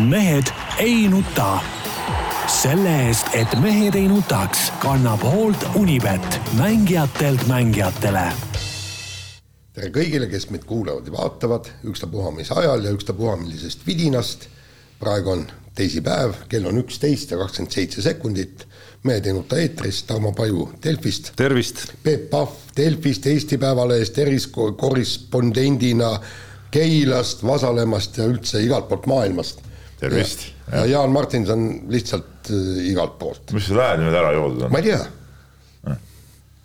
mehed ei nuta. selle eest, et mehed ei nutaks, kannab hoolt Unibet, mängijatelt mängijatele. tere kõigile, kes meid kuulavad ja vaatavad, ükstapuha mis ajal ja ükstapuha millisest vidinast. praegu on teisipäev, kell on üksteist ja kakskümmend seitse sekundit. mehed ei nuta eetris, Tarmo Paju Delfist. tervist. Peep Pahv Delfist, Eesti Päevalehest eriskorrespondendina Keilast, Vasalemmast ja üldse igalt poolt maailmast tervist. ja Jaan Martinson lihtsalt äh, igalt poolt. mis sul hääled nüüd ära joodud on? ma ei tea.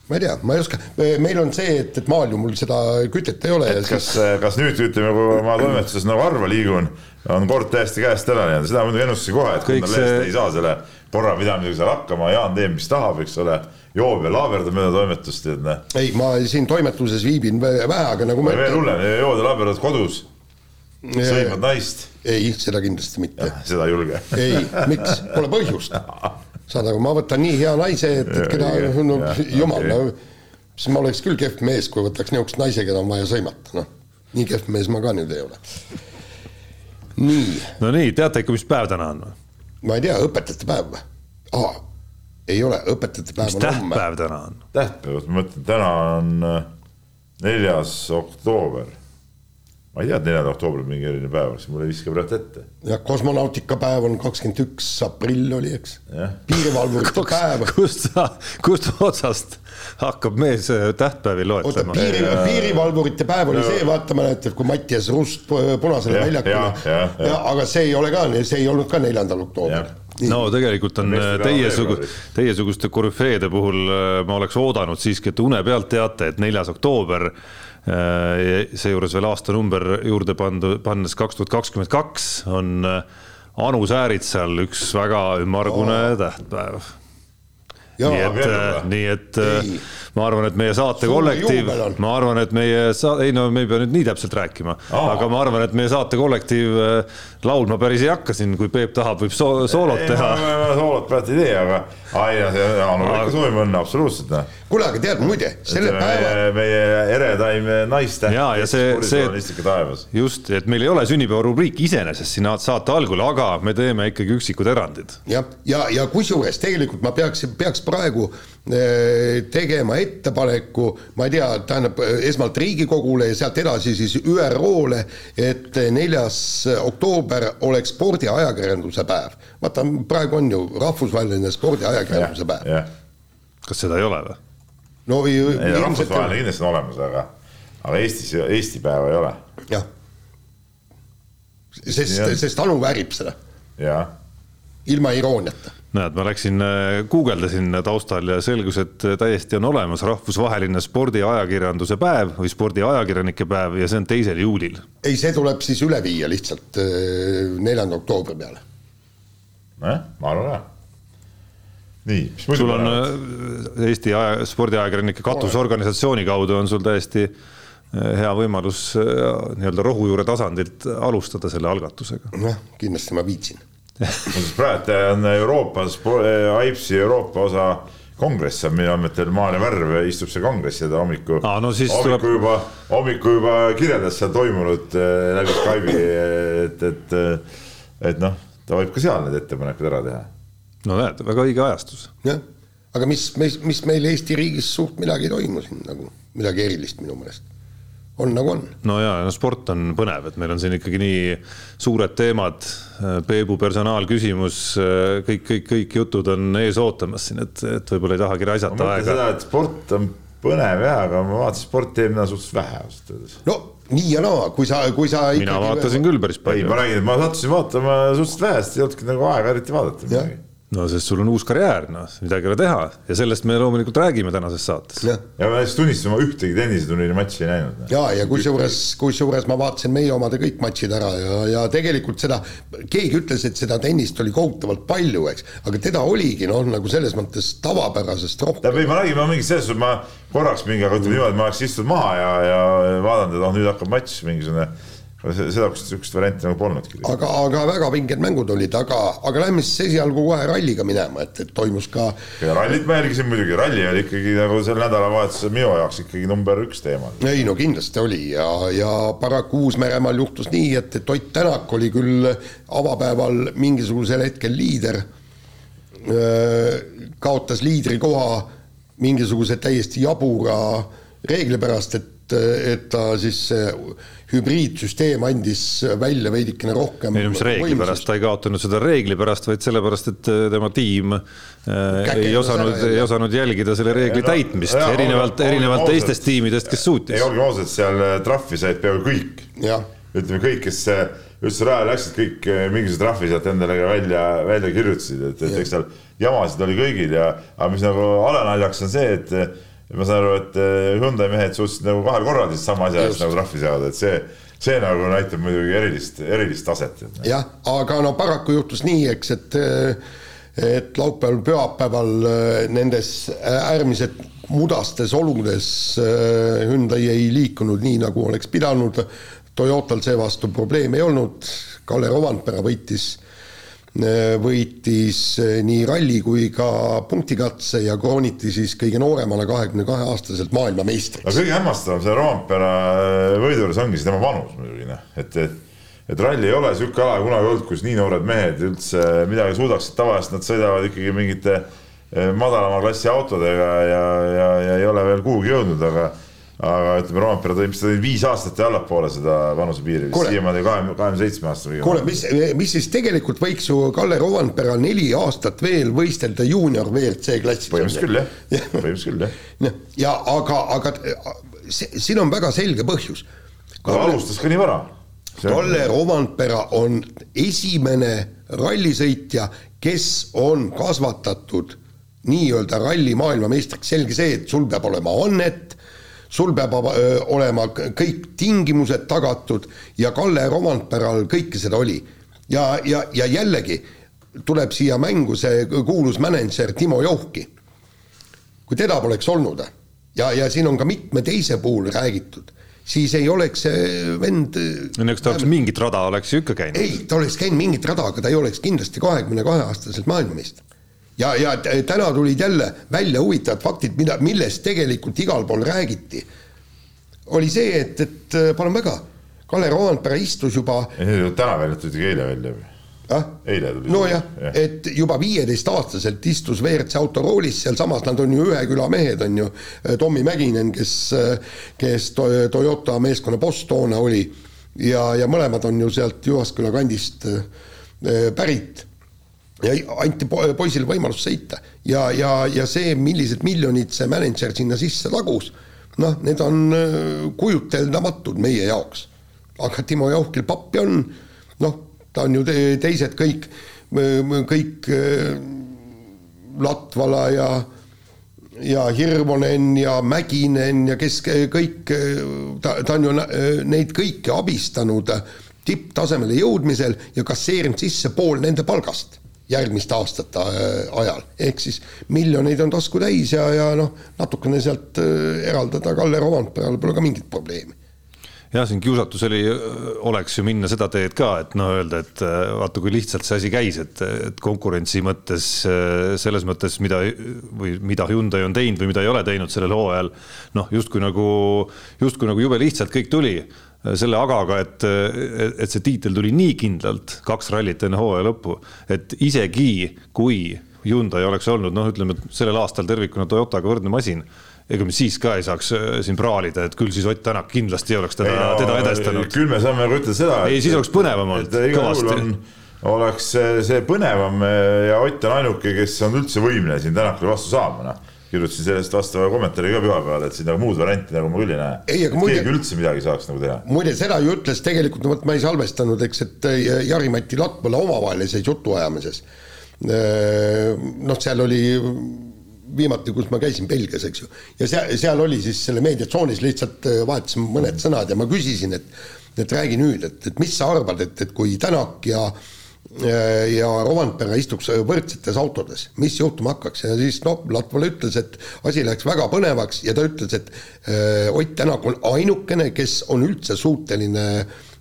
ma ei tea, ma ei oska, meil on see, et, et maal ju mul seda kütet ei ole. et kas siis..., kas nüüd ütleme, kui ma toimetuses nagu harva liigun, on kord täiesti käest ära läinud, seda muidugi ennustasin kohe, et Kõik see... ei saa selle korrapidamisega seal hakkama, Jaan teeb, mis tahab, eks ole, joob ja laaberdab mööda toimetust, tead näe. ei, ma siin toimetuses viibin vähe, aga nagu ma veel hullem, jood ja laaberdad kodus sõimad naist? ei, seda kindlasti mitte. seda ei julge? ei, miks, pole põhjust. saad aru, ma võtan nii hea naise, et, et keda, no jumal, no siis ma oleks küll kehv mees, kui võtaks niisugust naise, keda on vaja sõimata, noh. nii kehv mees ma ka nüüd ei ole. nii. no nii, teate ikka, mis päev täna on või? ma ei tea, õpetajate päev või? aa, ei ole, õpetajate päev mis on homme. tähtpäev täna on? tähtpäev, ma mõtlen, täna on äh, neljas oktoober ma ei tea, et neljandal oktoobril mingi eriline päev oleks, mul ei viska praegu ette. jah, kosmonautikapäev on kakskümmend üks aprill oli, eks. piirivalvurite päev. kust sa, kust otsast hakkab mees äh, tähtpäevi loetlema? oota, piiri, piirivalvurite päev oli no. see, vaata, mäletad, kui Mattias Rust Punasele väljakule, aga see ei ole ka, see ei olnud ka neljandal oktoobril Nii. no tegelikult on äh, teiesugu-, teiesuguste korüfeede puhul äh, ma oleks oodanud siiski, et une pealt teate, et neljas oktoober Äh, seejuures veel aastanumber juurde pandud, pannes kaks tuhat kakskümmend kaks on äh, Anu Sääritsal üks väga ümmargune oh. tähtpäev. nii et, äh, nii et ei. Ma arvan, et meie saate kollektiiv, ma arvan, et meie sa-, ei no me ei pea nüüd nii täpselt rääkima oh., aga ma arvan, et meie saate kollektiiv laulma päris ei hakka siin, kui Peep tahab, võib so soolot teha. soolot praegu ei tee, aga ai, Anule ikka soovime õnne, absoluutselt. Noh. kuule, aga tead muide, selle päeva. meie eredaim naiste. ja, ja see, see, just, et meil ei ole sünnipäevarubriik iseenesest siin saate algul, aga me teeme ikkagi üksikud erandid. jah, ja, ja, ja kusjuures tegelikult ma peaks, peaks praegu eh, tegema ettepaneku, ma ei tea, tähendab esmalt Riigikogule ja sealt edasi siis ÜRO-le, et neljas oktoober oleks spordiajakirjanduse päev. vaata, praegu on ju rahvusvaheline spordiajakirjandus ajakirjanduse päev. kas seda ei ole või? no ei, rahvusvaheline kindlasti on olemas, aga, aga Eestis, Eesti päeva ei ole. jah. sest, sest Anu väärib seda. ilma irooniata näed, ma läksin, äh, guugeldasin taustal ja selgus, et täiesti on olemas rahvusvaheline spordiajakirjanduse päev või spordiajakirjanike päev ja see on teisel juulil. ei, see tuleb siis üle viia lihtsalt äh, neljanda oktoobri peale. nojah, ma arvan ka nii, mis muidu sul on äh, Eesti aja, spordiajakirjanike katusorganisatsiooni kaudu on sul täiesti äh, hea võimalus äh, nii-öelda rohujuure tasandilt alustada selle algatusega. jah, kindlasti ma viitsin praegu on Euroopas, AIPS-i Euroopa osa kongress on minu andmetel Maarja Värv istub seal kongressi ja ta hommiku ah,, no hommiku tuleb... juba, hommiku juba kirjeldas seal toimunut läbi Skype'i, et, et, et noh, ta võib ka seal need ettepanekud ära teha no näed, väga õige ajastus. jah, aga mis, mis, mis meil Eesti riigis suurt midagi ei toimu siin nagu, midagi erilist minu meelest. On nagu on. no ja, no sport on põnev, et meil on siin ikkagi nii suured teemad, Peebu personaalküsimus, kõik, kõik, kõik jutud on ees ootamas siin, et, et võib-olla ei tahagi raisata aega. seda, et sport on põnev jah, aga ma vaatasin sporti eelmine nädal suhteliselt vähe ausalt öeldes. no nii ja naa, kui sa, kui sa mina vaatasin küll päris palju. ei, ma räägin, et ma sattusin vaatama suhteliselt vähest, ei olnudki nagu aega eriti vaadata no sest sul on uus karjäär, noh, midagi ei ole teha ja sellest me loomulikult räägime tänases saates. ja ma lihtsalt tunnistan, ma ühtegi tenniseturniiri matši ei näinud. ja, ja kusjuures, kusjuures ma vaatasin meie omade kõik matšid ära ja, ja tegelikult seda, keegi ütles, et seda tennist oli kohutavalt palju, eks, aga teda oligi noh, nagu selles mõttes tavapärasest rohkem. tähendab, ei ma räägin, ma mingis selles suhtes, ma korraks mingi, aga ütleme niimoodi, ma oleks istunud maha ja, ja vaadanud, et noh, nüüd hakkab matš mingisugune sedasugust, sihukest varianti nagu polnudki. aga, aga väga vinged mängud olid, aga, aga lähme siis esialgu kohe ralliga minema, et, et toimus ka. ja rallit ma jälgisin muidugi, ralli oli ikkagi nagu sel nädalavahetusel minu jaoks ikkagi number üks teema. ei no kindlasti oli ja, ja paraku Uus-Meremaal juhtus nii, et, et Ott Tänak oli küll avapäeval mingisugusel hetkel liider, kaotas liidrikoha mingisuguse täiesti jabura reegli pärast, et et ta siis hübriidsüsteem andis välja veidikene rohkem ei no mis reegli pärast, ta ei kaotanud seda reegli pärast, vaid sellepärast, et tema tiim Käke ei osanud, ei osanud jälgida selle reegli no, täitmist, erinevalt, erinevalt teistest tiimidest, kes suutis. ei, olgem ausad, seal trahvi said peaaegu kõik. ütleme kõik, kes üldse rajale läksid, kõik mingisuguse trahvi sealt endale välja, välja kirjutasid, et, et eks seal jamasid oli kõigil ja, aga mis nagu alanaljakas on see, et ma saan aru, et eh, Hyundai mehed suutsid nagu kahel korral siis sama asja eest nagu trahvi saada, et see, see nagu näitab muidugi erilist, erilist taset. jah, aga no paraku juhtus nii, eks, et et laupäeval, pühapäeval eh, nendes äärmiselt mudastes oludes eh, Hyundai ei liikunud nii, nagu oleks pidanud. Toyotal seevastu probleeme ei olnud, Kalle Rovandpera võitis võitis eh, nii ralli kui ka punktikatse ja krooniti siis kõige nooremale kahekümne kahe aastaselt maailmameistriks. aga kõige hämmastavam selle Roompere eh, võidu juures ongi see tema vanus muidugi noh, et, et et ralli ei ole niisugune ala kunagi olnud, kus nii noored mehed üldse midagi suudaksid, tavaliselt nad sõidavad ikkagi mingite madalama klassi autodega ja, ja, ja ei ole veel kuhugi jõudnud, aga aga ütleme, Roompere tõi, mis ta tõi viis aastat ja allapoole seda vanusepiiri, siiamaani kahekümne, kahekümne seitsme aastane. kuule, mis, mis siis tegelikult võiks ju Kalle Rovanpera neli aastat veel võistelda juunior WRC klassis. põhimõtteliselt küll jah ja., põhimõtteliselt küll jah. ja aga, aga see, siin on väga selge põhjus. ta alustas ka nii vara. Kalle Rovanpera on esimene rallisõitja, kes on kasvatatud nii-öelda ralli maailmameistriks, selge see, et sul peab olema annet sul peab olema kõik tingimused tagatud ja Kalle Romandpäral kõike seda oli. ja, ja, ja jällegi tuleb siia mängu see kuulus mänedžer Timo Johki. kui teda poleks olnud ja, ja siin on ka mitme teise puhul räägitud, siis ei oleks see vend no eks ta oleks mingit rada, oleks ju ikka käinud. ei, ta oleks käinud mingit rada, aga ta ei oleks kindlasti kahekümne kahe aastaselt maailmameister ja, ja täna tulid jälle välja huvitavad faktid, mida, millest tegelikult igal pool räägiti. oli see, et, et äh, palun väga, Kalle Roandpere istus juba. täna välja tulid eile välja või? ah? eile tuli. nojah ja., et juba viieteistaastaselt istus WRC autoroolis, sealsamas nad on ju ühe küla mehed, on ju. Tommy Mäkinen, kes, kes Toyota meeskonna boss toona oli ja, ja mõlemad on ju sealt Jyvaskyla kandist äh, pärit ja anti poisile võimalus sõita ja, ja, ja see, millised miljonid see mänedžer sinna sisse tagus, noh, need on äh, kujuteldamatud meie jaoks. aga Timo Jauhkil pappi on, noh, ta on ju te, teised kõik, kõik äh, Latvala ja ja Hirvonen ja Mäkinen ja kes kõik, ta, ta on ju neid kõiki abistanud tipptasemele jõudmisel ja kasseerinud sisse pool nende palgast järgmiste aastate äh, ajal, ehk siis miljoneid on tasku täis ja, ja noh, natukene sealt äh, eraldada Kalle Romandperale pole ka mingit probleemi jah, siin kiusatus oli, äh, oleks ju minna seda teed ka, et noh, öelda, et vaata, kui lihtsalt see asi käis, et, et konkurentsi mõttes selles mõttes, mida või mida Hyundai on teinud või mida ei ole teinud sellel hooajal. noh, justkui nagu, justkui nagu jube lihtsalt kõik tuli selle agaga, et, et see tiitel tuli nii kindlalt kaks rallit enne hooaja lõppu, et isegi kui Hyundai oleks olnud noh, ütleme sellel aastal tervikuna Toyotaga võrdne masin, ega me siis ka ei saaks äh, siin praalida, et küll siis Ott Tänak kindlasti oleks teda, no, teda edestanud. küll me saame nagu ütelda seda. ei, siis oleks põnevam olnud kõvasti. oleks see põnevam ja Ott on ainuke, kes on üldse võimeline siin Tänakule vastu saama, noh kirjutasin sellest vastava kommentaari ka pühapäeval, et siin nagu muud varianti nagu ma küll ei näe. keegi üldse midagi saaks nagu teha. muide, seda ju ütles tegelikult, no vot ma ei salvestanud, eks, et äh, Jari-Mati Latvala omavahelises jutuajamises. Äh, noh, seal oli viimati, kus ma käisin Belgias, eks ju, ja seal, seal oli siis selle meediatsoonis lihtsalt äh, vahetasime mõned sõnad ja ma küsisin, et et räägi nüüd, et, et mis sa arvad, et, et kui Tänak ja äh, ja Rovanpera istuks võrdsetes autodes, mis juhtuma hakkaks? Ja siis noh, Latvala ütles, et asi läks väga põnevaks ja ta ütles, et äh, Ott Tänak on ainukene, kes on üldse suuteline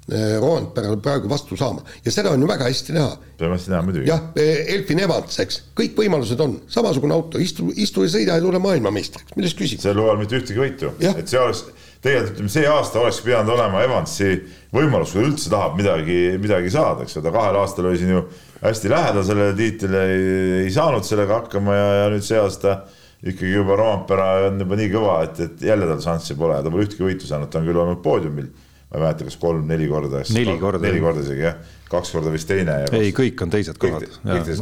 Roandperele praegu vastu saama. Ja seda on ju väga hästi näha. peame hästi näha muidugi. jah, Elfin Evans, eks, kõik võimalused on, samasugune auto, istu, istu ja sõida ja tule maailmameistriks, milles küsida. sel hooajal mitte ühtegi võitu, et see oleks, tegelikult ütleme, see aasta oleks pidanud olema Evansi võimalus, kui üldse tahab midagi, midagi saada, eks ju, ta kahel aastal oli siin ju hästi lähedal sellele tiitlile, ei saanud sellega hakkama ja, ja nüüd see aasta ikkagi juba Roompere on juba nii kõva, et, et jälle tal šanssi pole, ta pole ühtegi võitu saanud, ta on küll olnud poodiumil ma ei mäleta, kas kolm-neli korda. neli korda. neli korda isegi jah, kaks korda vist teine. ei, kõik on teised kohad.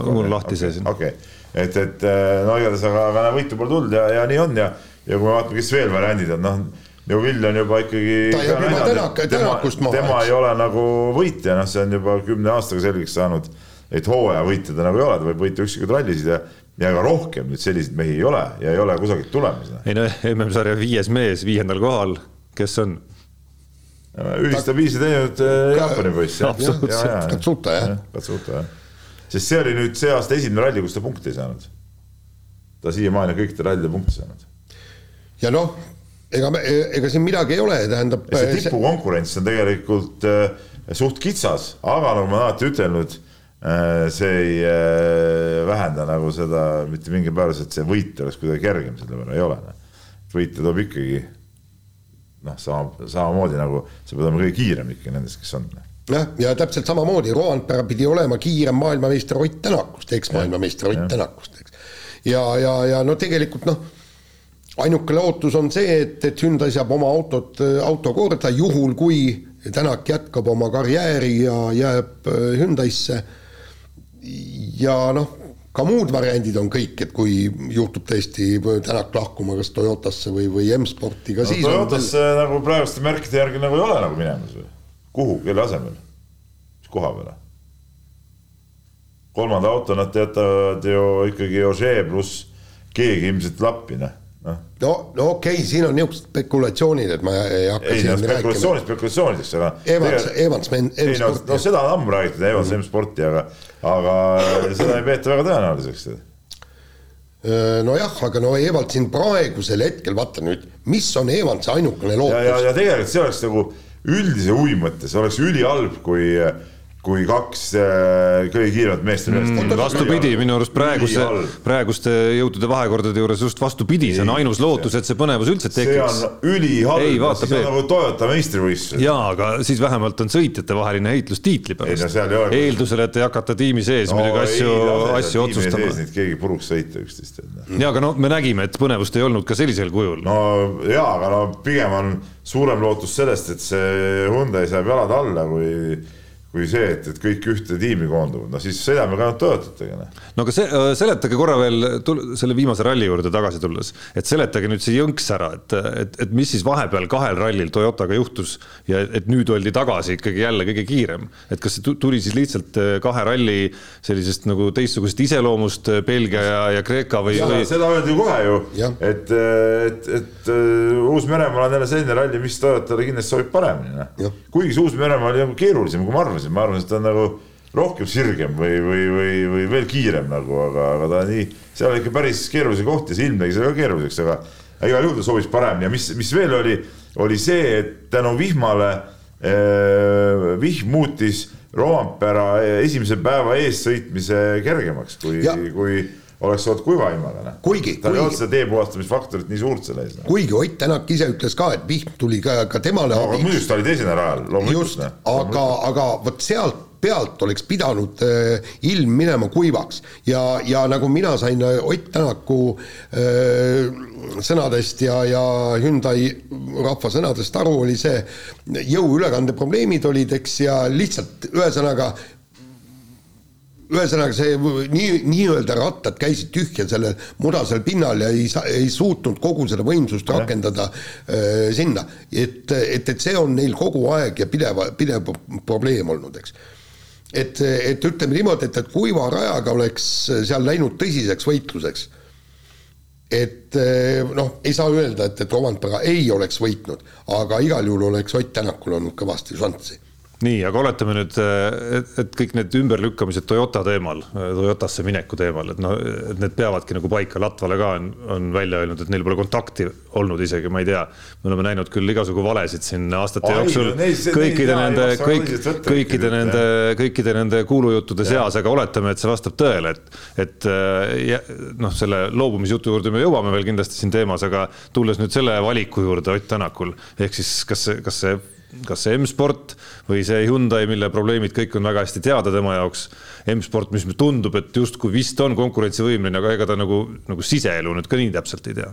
mul lahti see siin. okei et, et äh, no igatahes, aga, aga võitu pole tulnud ja, ja nii on ja, ja kui me vaatame, kes veel variandid on, noh. Neuvill on juba ikkagi. ta jääb juba tänaka, tänakust maha. tema ei ole nagu võitja, noh, see on juba kümne aastaga selgeks saanud, et hooajavõitja ta nagu ei ole, ta võib võita üksikuid rallisid ja ja ega rohkem nüüd selliseid mehi ei ole ja ei ole kusagilt tulemas. ei no MM-sarja viies mees viiendal kohal, kes on? ühistabiilse teinud äh, Jaapani poiss. Katsuta jah. Katsuta jah, sest see oli nüüd see aasta esimene ralli, kus ta punkti ei saanud. ta siiamaani kõikidel rallidel punkti saanud. ja noh, ega me, ega siin midagi ei ole, tähendab. see tipukonkurents on tegelikult äh, suht kitsas, aga nagu ma alati ütelnud äh,, see ei äh, vähenda nagu seda mitte mingil määral, et see võit oleks kuidagi kergem, selle võrra ei ole. Noh. võite toob ikkagi noh, sama, samamoodi nagu sa pead olema kõige kiirem ikka nendest, kes on. jah, ja täpselt samamoodi, Roandpere pidi olema kiirem maailmameister Ott Tänakust, eks-maailmameister Ott Tänakust, eks. ja, ja, ja no tegelikult noh, ainuke lootus on see, et, et Hyundai saab oma autot, auto korda, juhul kui Tänak jätkab oma karjääri ja jääb äh, Hyundai'sse ja noh, ka muud variandid on kõik, et kui juhtub tõesti Tänak lahkuma kas Toyotasse või, või M-sporti ka no, siis Toyotasse on... nagu praeguste märkide järgi nagu ei ole nagu minemas või? kuhu, kelle asemel? mis koha peale? kolmanda auto nad jätavad ju ikkagi Ožee pluss keegi ilmselt lappi, noh no, no okei okay,, siin on niisugused spekulatsioonid, et ma ei hakka ei, siin no, spekulatsioonid spekulatsioonideks, aga Evans, Evans M-sporti. no, no seda on ammu räägitud, Evans mm. M-sporti, aga aga seda ei peeta väga tõenäoliseks. nojah, aga no Evald siin praegusel hetkel, vaata nüüd, mis on Evaldi ainukene lootus. ja, ja, ja tegelikult see oleks nagu üldise huvi mõttes oleks ülihalb, kui äh, kui kaks äh, kõige kiiremat meest on üles mm,. vastupidi, minu arust praeguse, praeguste jõudude vahekordade juures just vastupidi, see on ainus lootus, et see põnevus üldse tekiks. see on ülihalb, siis on nagu Toyota meistrivõistlused. jaa, aga siis vähemalt on sõitjate vaheline heitlus tiitli pärast. No, eeldusel, et ei hakata tiimi sees no, muidugi asju, asju otsustama. keegi puruks sõita üksteist. jaa, aga no me nägime, et põnevust ei olnud ka sellisel kujul. no jaa, aga no pigem on suurem lootus sellest, et see Hyundai saab jalad alla, kui kui see, et, et kõik ühte tiimi koonduvad, no siis sõidame ka ainult Toyotatega. Noh. no aga see, äh, seletage korra veel selle viimase ralli juurde tagasi tulles, et seletage nüüd see jõnks ära, et, et, et mis siis vahepeal kahel rallil Toyotaga juhtus ja et nüüd oldi tagasi ikkagi jälle kõige kiirem. et kas see tuli siis lihtsalt äh, kahe ralli sellisest nagu teistsugusest iseloomust äh, Belgia ja, ja Kreeka või, või...? seda öeldi kohe ju, et, et, et Uus-Meremaal on jälle selline ralli, mis Toyotale kindlasti sobib paremini, noh. kuigi see Uus-Meremaa oli nagu keerulisem, kui ma arvasin arvasin, ma arvasin, et ta on nagu rohkem sirgem või, või, või, või veel kiirem nagu, aga, aga ta nii, seal oli ikka päris keerulisi kohti, see ilm tegi seda ka keeruliseks, aga igal juhul ta sobis paremini. Ja mis, mis veel oli, oli see, et tänu vihmale eh, vihm muutis Roompera esimese päeva eessõitmise kergemaks, kui, kui oleks olnud kuiva ilmaga, noh. kuigi, tal ei olnud seda teepuhastamisfaktorit nii suurt selle ees no.. kuigi Ott Tänak ise ütles ka, et vihm tuli ka, ka temale no, abiks. muidugi ta oli teisel rajal, loomulikult. just, aga, aga vot sealt pealt oleks pidanud äh, ilm minema kuivaks ja, ja nagu mina sain äh, Ott Tänaku äh, sõnadest ja, ja Hyundai rahva sõnadest aru, oli see jõuülekande probleemid olid, eks, ja lihtsalt ühesõnaga ühesõnaga see nii, nii-öelda rattad käisid tühja sellel mudasel pinnal ja ei saa, ei suutnud kogu seda võimsust rakendada äh, sinna. et, et, et see on neil kogu aeg ja pidev, pidev probleem olnud, eks. et, et ütleme niimoodi, et, et kuiva rajaga oleks seal läinud tõsiseks võitluseks. et noh, ei saa öelda, et, et Rovanpera ei oleks võitnud, aga igal juhul oleks Ott Tänakul olnud kõvasti šanssi nii, aga oletame nüüd, et, et kõik need ümberlükkamised Toyota teemal, Toyotasse mineku teemal, et noh, et need peavadki nagu paika, Latvale ka on, on välja öelnud, et neil pole kontakti olnud isegi, ma ei tea. me oleme näinud küll igasugu valesid siin aastate Ai, jooksul neis, kõikide nende, kõik, kõikide nende, kõikide nende kuulujuttude seas, aga oletame, et see vastab tõele, et, et noh, selle loobumisjutu juurde me jõuame veel kindlasti siin teemas, aga tulles nüüd selle valiku juurde Ott Tänakul, ehk siis kas kas see kas see M-sport või see Hyundai, mille probleemid kõik on väga hästi teada tema jaoks. M-sport, mis tundub, et justkui vist on konkurentsivõimeline, aga ega ta nagu, nagu siseelu nüüd ka nii täpselt ei tea.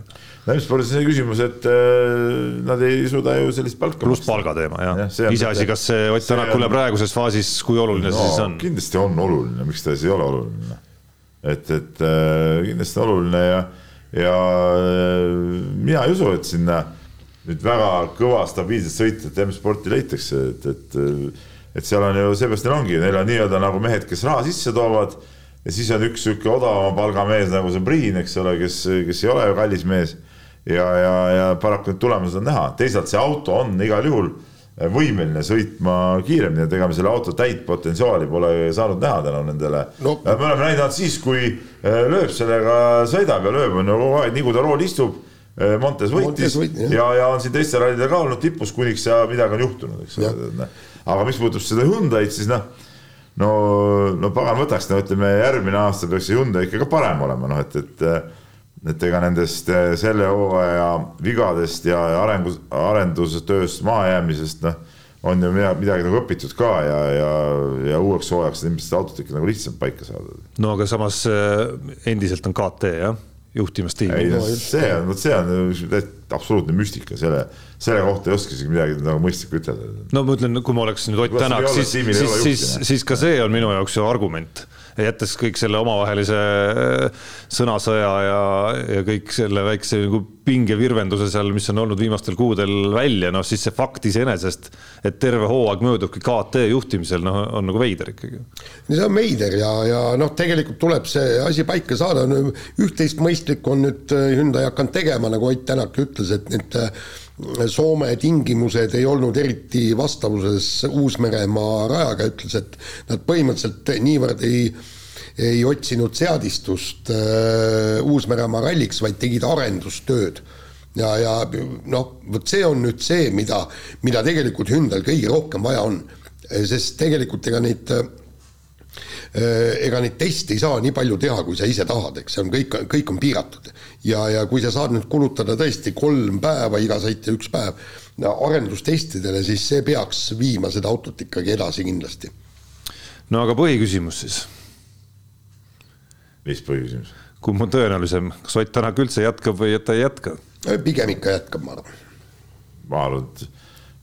no M-spordis on see küsimus, et äh, nad ei suuda ju sellist palka pluss palgateema jah ja,, iseasi, kas see Ott Tänakule on... praeguses faasis, kui oluline no, see siis on? kindlasti on oluline, miks ta siis ei ole oluline. et, et äh, kindlasti oluline ja, ja äh, mina ei usu, et sinna nüüd väga kõva stabiilset sõitjat M-sporti leitakse, et, et et seal on ju seepärast neil ongi, neil on nii-öelda nagu mehed, kes raha sisse toovad ja siis on üks sihuke odavama palgamees nagu see Priin, eks ole, kes, kes ei ole ju kallis mees. ja, ja, ja paraku need tulemused on näha, teisalt see auto on igal juhul võimeline sõitma kiiremini, et ega me selle auto täit potentsiaali pole saanud näha tänu nendele no.. me oleme näinud ainult siis, kui lööb sellega, sõidab ja lööb, on ju kogu aeg, nii kui ta rool istub Äh, Montes võitis võit, ja, ja on siin teistel rallidel ka olnud tipus, kuniks ja midagi on juhtunud, eks ole. aga mis puudutab seda Hyundai'd, siis noh, no, no pagan võtaks, no ütleme, järgmine aasta peaks see Hyundai ikka ka parem olema, noh et, et et ega nendest äh, selle hooaja vigadest ja arengus, arendustööst mahajäämisest, noh, on ju midagi, midagi nagu õpitud ka ja, ja, ja uueks hooajaks ilmselt autot ikka nagu lihtsam paika saada. no aga samas äh, endiselt on KT jah no see on, vot see on absoluutne müstika, selle, selle kohta ei oska isegi midagi nagu mõistlikku ütelda. no ma ütlen, kui ma oleks nüüd Ott Tänak, siis, siis, siis, siis ka see on minu jaoks ju argument jättes kõik selle omavahelise äh, sõnasõja ja, ja kõik selle väikse nagu pingevirvenduse seal, mis on olnud viimastel kuudel välja, noh siis see fakt iseenesest, et terve hooaeg möödubki KT juhtimisel, noh, on nagu veider ikkagi. see on veider ja, ja noh, tegelikult tuleb see asi paika saada, üht-teist mõistlikku on nüüd äh, Hyundai hakanud tegema, nagu Ott Tänak ütles, et need Soome tingimused ei olnud eriti vastavuses Uus-Meremaa rajaga, ütles, et nad põhimõtteliselt niivõrd ei ei otsinud seadistust äh, Uus-Meremaa ralliks, vaid tegid arendustööd. ja, ja noh, vot see on nüüd see, mida, mida tegelikult Hyundai'l kõige rohkem vaja on. sest tegelikult ega neid äh, ega neid teste ei saa nii palju teha, kui sa ise tahad, eks see on kõik, kõik on piiratud. ja, ja kui sa saad nüüd kulutada tõesti kolm päeva, iga sõitja üks päev arendustestidele, siis see peaks viima seda autot ikkagi edasi kindlasti. no aga põhiküsimus siis. mis põhiküsimus? kumb on tõenäolisem, kas Ott Tänak üldse jätkab või et ta ei jätka? pigem ikka jätkab, ma arvan. ma arvan, et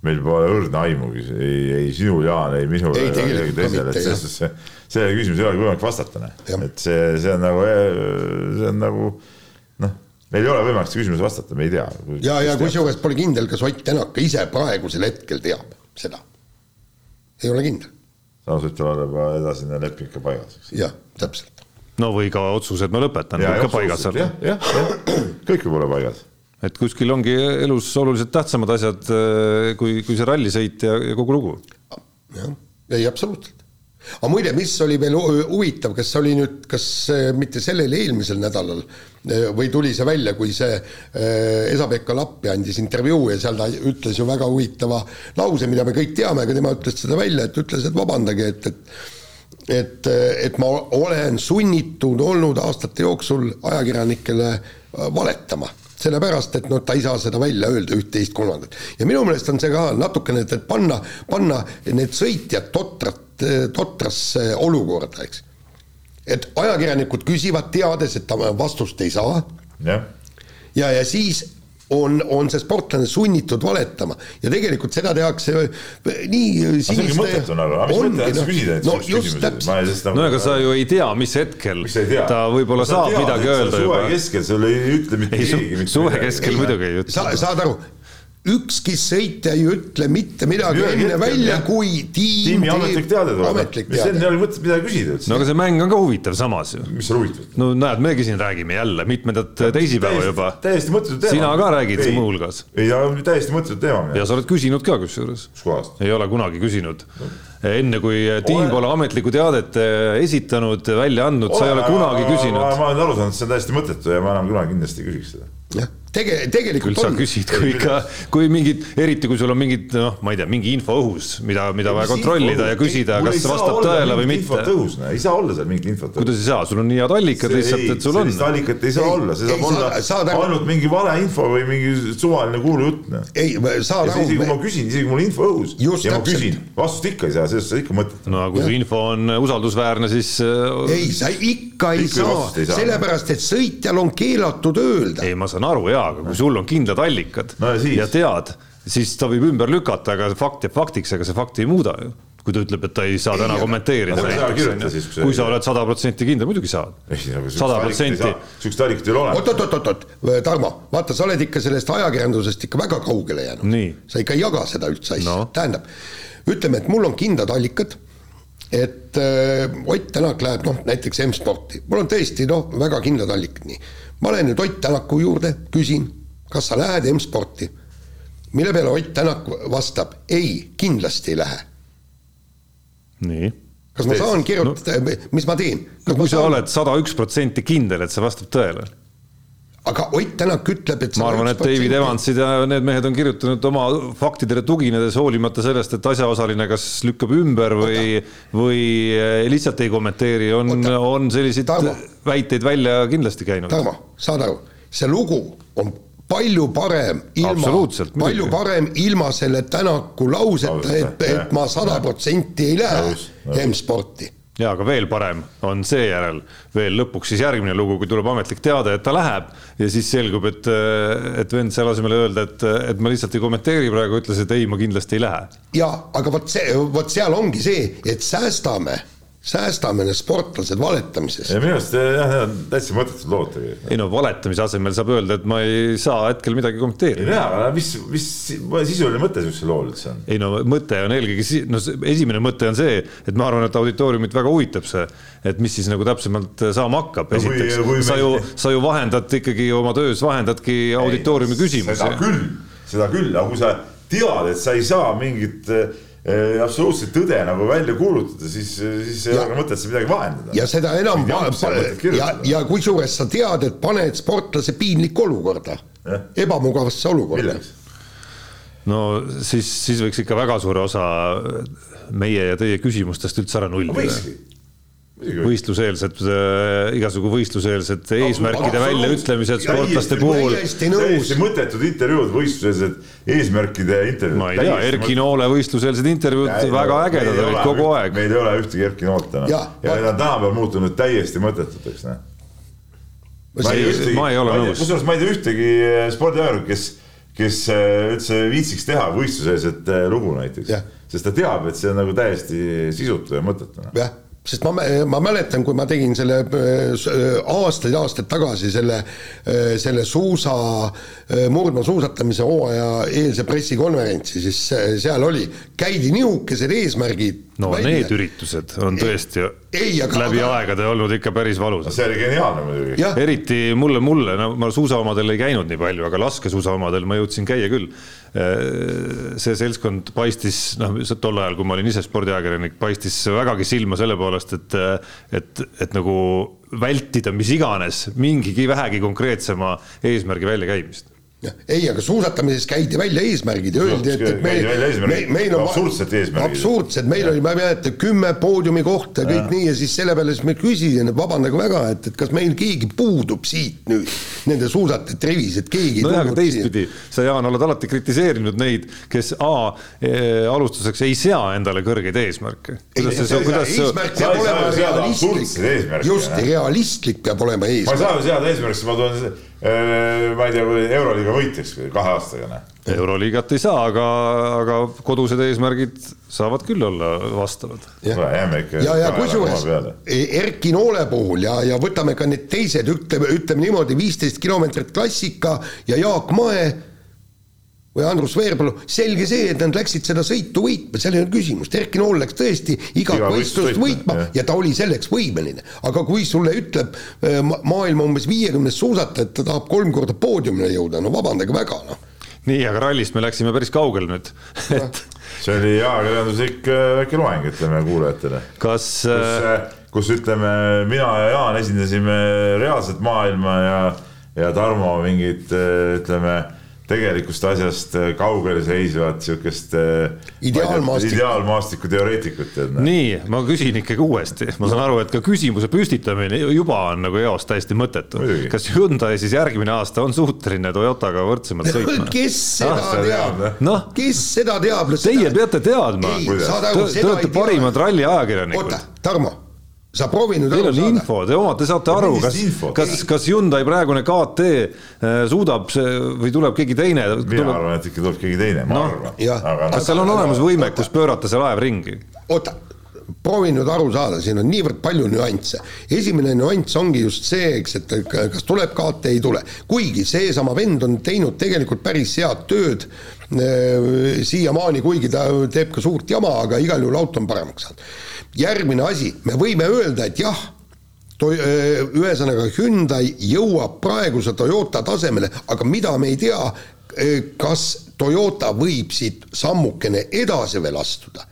meil pole õrna aimugi, ei, ei sinul, Jaan, ei minul ei kellelgi teisel, et selles suhtes see, sellele küsimusele ei olegi võimalik vastata, noh. et see, see on nagu, see on nagu noh, meil ei ole võimalik seda küsimust vastata, me ei tea. ja, ja kusjuures pole kindel, kas Ott Tänak ka ise praegusel hetkel teab seda. ei ole kindel. samas ütleb juba edasine leping ka paigas. jah, täpselt. no või ka otsus, et ma lõpetan, ka paigas. jah, jah, jah, kõik võib olla paigas et kuskil ongi elus oluliselt tähtsamad asjad äh, kui, kui see rallisõit ja, ja kogu lugu. jah, ei absoluutselt. aga muide, mis oli veel huvitav, kas oli nüüd, kas mitte sellel eelmisel nädalal äh, või tuli see välja, kui see äh, Esa-Pekka Lappi andis intervjuu ja seal ta ütles ju väga huvitava lause, mida me kõik teame, aga tema ütles seda välja, et ütles, et vabandage, et, et et, et ma olen sunnitud olnud aastate jooksul ajakirjanikele valetama sellepärast, et noh, ta ei saa seda välja öelda üht-teist kolmandat. ja minu meelest on see ka natukene, et, et panna, panna need sõitjad totrat, totrasse olukorda, eks. et ajakirjanikud küsivad, teades, et ta vastust ei saa. ja, ja, ja siis on, on see sportlane sunnitud valetama ja tegelikult seda tehakse nii siniste. mis mõte on siis küsida no, just täpselt. no ega sa ju ei tea, mis hetkel ta võib-olla saab midagi öelda juba. suve keskel sul ei ütle mitte keegi. suve keskel muidugi ei ütle. sa, saad aru, ükski sõitja ei ütle mitte midagi Ühelgi enne välja kui tiim tiimi ametlik teade tuleb. ametlik mis enne ei teade. ole mõtet midagi küsida üldse no aga see mäng on ka huvitav samas ju. mis seal huvitav? no näed, meiegi siin räägime jälle mitmendat teisipäeva juba. täiesti mõttetu teema. Sina ka räägid siin muuhulgas. ei, aga täiesti mõttetu teema. ja sa oled küsinud ka kusjuures. ei ole kunagi küsinud. enne kui tiim pole ametlikku teadet eh, esitanud, välja andnud, sa ei ole kunagi ma küsinud. olen aru saanud, et see on täiesti mõttetu ja ma enam kunagi kindlasti ei küsiks seda. jah, tege-, tegelikult küll sa on. küsid, kui ikka, kui mingid, eriti kui sul on mingid noh, ma ei tea, mingi info õhus, mida, mida vaja kontrollida ja küsida, kas see vastab tõele või mitte. ei saa olla seal mingit infot. kuidas ei saa, sul on nii head allikad lihtsalt, et sul on sellist. allikat ei saa Ei, olla, see ei, saab olla saad- saad aru- ainult mingi valeinfo või mingi suvaline kuulujutt. ja ei, saad isegi kui ma aru, küsin, isegi kui mul info õhus Just ja ma küsin, vastust ikka ei saa, sellest on ikka mõtet. no kui see info on usaldusväärne, siis äh, ei, sa ikka ei saa ei, sellepärast et sõitjal on keelatud öelda. ei, ma saan aru jaa, aga kui sul on kindlad allikad No ja ja tead, siis ta võib ümber lükata, aga fakt jääb faktiks, ega see fakti ei muuda ju. kui ta ütleb, et ta ei saa täna kommenteerida ei siis, kui sa-. oled sada protsenti kindel, muidugi saad. sada protsenti. sihukest allikat ei ole olemas. oot-oot-oot-oot, Tarmo, vaata, sa oled ikka sellest ajakirjandusest ikka väga kaugele jäänud sa ikka ei jaga seda üldse asja No. no., tähendab, ütleme, et mul on kindlad allikad, et äh, Ott Tänak läheb noh, näiteks M-sporti, mul on tõesti noh, väga kindlad allikad, nii. Ma lähen nüüd Ott Tänaku juurde, küsin, kas sa lähed M-sporti, mille peale Ott Tänak vastab ei, kindlasti ei lähe. nii. kas ma saan kirjutada no., mis ma teen? no kui sa oled sada üks protsenti kindel, et see vastab tõele. Aga Ott Tänak ütleb, et ma arvan, et David. Evansid ja need mehed on kirjutanud oma faktidele tuginedes, hoolimata sellest, et asjaosaline kas lükkab ümber või, või eh, lihtsalt ei kommenteeri, on, on selliseid Tarmo. väiteid välja kindlasti käinud. Tarmo, saad aru, see lugu on palju parem ilma palju parem ilma selle Tänaku lauseta, et, et ma sada protsenti ei lähe. M-sporti. Ja aga veel parem on seejärel veel lõpuks siis järgmine lugu, kui tuleb ametlik teade, et ta läheb ja siis selgub, et, et vend selle asemel öelda, et, et ma lihtsalt ei kommenteeri praegu, ütles, et ei, ma kindlasti ei lähe. ja aga vot see, vot seal ongi see, et säästame, säästame need sportlased valetamisest. ja minu arust jah, need on täitsa mõttetud lood tegelikult. ei no valetamise asemel saab öelda, et ma ei saa hetkel midagi ei kommenteerida. tea, aga mis, mis sisuline mõte sihukesel lool üldse on? ei no mõte on eelkõige si-, no see- esimene mõte on see, et ma arvan, et auditooriumit väga huvitab see, et mis siis nagu täpsemalt saama hakkab, No kui- esiteks kui. sa me- ju, sa ju vahendad ikkagi oma töös, vahendadki auditooriumi küsimusi seda. küll, seda küll, aga kui sa tead, et sa ei saa mingit äh, absoluutset tõde nagu välja kuulutada, siis, siis ei Ja- ole mõtet seal midagi vahendada. ja seda enam ja, kirjutada. ja kusjuures sa tead, et paned sportlase piinlikku olukorda ebamugavasse olukorda. no siis, siis võiks ikka väga suure osa meie ja teie küsimustest üldse ära nullida. võikski. Võistluseelsed äh,, igasugu võistluseelsed eesmärkide väljaütlemised sportlaste puhul. täiesti mõttetud intervjuud, võistlused, eesmärkide intervjuud. ma ei tea, Erki Noole võistluseelsed intervjuud väga ägedad olid kogu aeg. meil ei ole ühtegi Erki Noolt täna ja ma- need on tänapäeval muutunud täiesti mõttetuteks, noh. ei- ma ei ole nõus. kusjuures ma ei tea ühtegi eh, spordiajakirjanikku, kes, kes eh, üldse viitsiks teha võistluseelset eh, lugu näiteks sest ta teab, et see on nagu täiesti sisutu ja mõttetu. noh. jah, sest ma, ma mäletan, kui ma tegin selle äh, aastaid-aastaid tagasi selle, selle suusa, murdmaasuusatamise hooaja eelse pressikonverentsi, siis seal oli, käidi nihukesed eesmärgid. no need üritused on tõesti ei, aga- läbi aga- aegade olnud ikka päris valusad. see oli geniaalne muidugi. eriti mulle, mulle, no ma suusaomadel ei käinud nii palju, aga laskesuusaomadel ma jõudsin käia küll. See seltskond paistis, noh, tol ajal, kui ma olin ise spordiajakirjanik, paistis vägagi silma selle poolest, et, et, et nagu vältida mis iganes mingigi vähegi konkreetsema eesmärgi väljakäimist. ei, aga suusatamises käidi välja eesmärgid ja öeldi, et, et välja eesmärgid. meil on Absurdsed eesmärgid. absurdsed, meil oli, ma ei mäleta, kümme poodiumi kohta ja kõik nii ja siis selle peale siis ma küsisin, et vabandage väga, et, et kas meil keegi puudub siit nüüd nende suusatajate rivis, et keegi ei nojah, aga teistpidi, sa, Jaan, oled alati kritiseerinud neid, kes A eh, alustuseks ei sea endale kõrgeid eesmärke. eesmärk peab olema realistlik just jah., realistlik peab olema ma ei eesmärk. saa ju seada eesmärgiks, ma toon, ma ei tea, Euroliiga võitjaks kahe aastaga, noh. euroliigat ei saa, aga, aga kodused eesmärgid saavad küll olla vastavad. Ikka. ja, ja kusjuures Erki Noole puhul ja, ja võtame ka need teised, ütleme, ütleme niimoodi, viisteist kilomeetrit klassika ja Jaak Mae või Andrus Veerpalu, selge see, et nad läksid seda sõitu võitma, seal ei olnud küsimust, Erki Nool läks tõesti igat Iga võistlust võitma võitma, ja ta oli selleks võimeline. aga kui sulle ütleb äh, ma- maailma umbes viiekümnes suusataja, et ta tahab kolm korda poodiumile jõuda, no vabandage väga, noh. nii, aga rallist me läksime päris kaugele nüüd, et see oli ajakirjanduslik äh, väike loeng, ütleme kuulajatele. Kas kus äh,, kus ütleme, mina ja Jaan esindasime reaalset maailma ja, ja Tarmo mingit ütleme tegelikust asjast kaugele seisvat siukest Ideaalmaastikku. ideaalmaastiku teoreetikut tead noh. nii, ma küsin ikkagi uuesti, ma saan aru, et ka küsimuse püstitamine juba on nagu eos täiesti mõttetu kas Hyundai siis järgmine aasta on suuteline Toyotaga võrdsemalt sõitma? kes seda Ah, teab noh, kes seda teab? teie peate teadma. Te, olete parimad ralliajakirjanikud oota, Tarmo, sa proovi nüüd Teil aru on saada. info, te omate, saate aru, kas kas, kas Hyundai praegune KT äh, suudab see või tuleb keegi teine, mina tuleb, arvan, et ikka tuleb keegi teine, ma Noh, arvan. kas seal on olemas võimekus pöörata see laev ringi? oota, proovi nüüd aru saada, siin on niivõrd palju nüansse. esimene nüanss ongi just see, eks, et kas tuleb KT, ei tule. kuigi seesama vend on teinud tegelikult päris head tööd äh, siiamaani, kuigi ta teeb ka suurt jama, aga igal juhul auto on paremaks saanud. järgmine asi, me võime öelda, et jah, To-, ühesõnaga Hyundai jõuab praeguse Toyota tasemele, aga mida me ei tea, kas Toyota võib siit sammukene edasi veel astuda.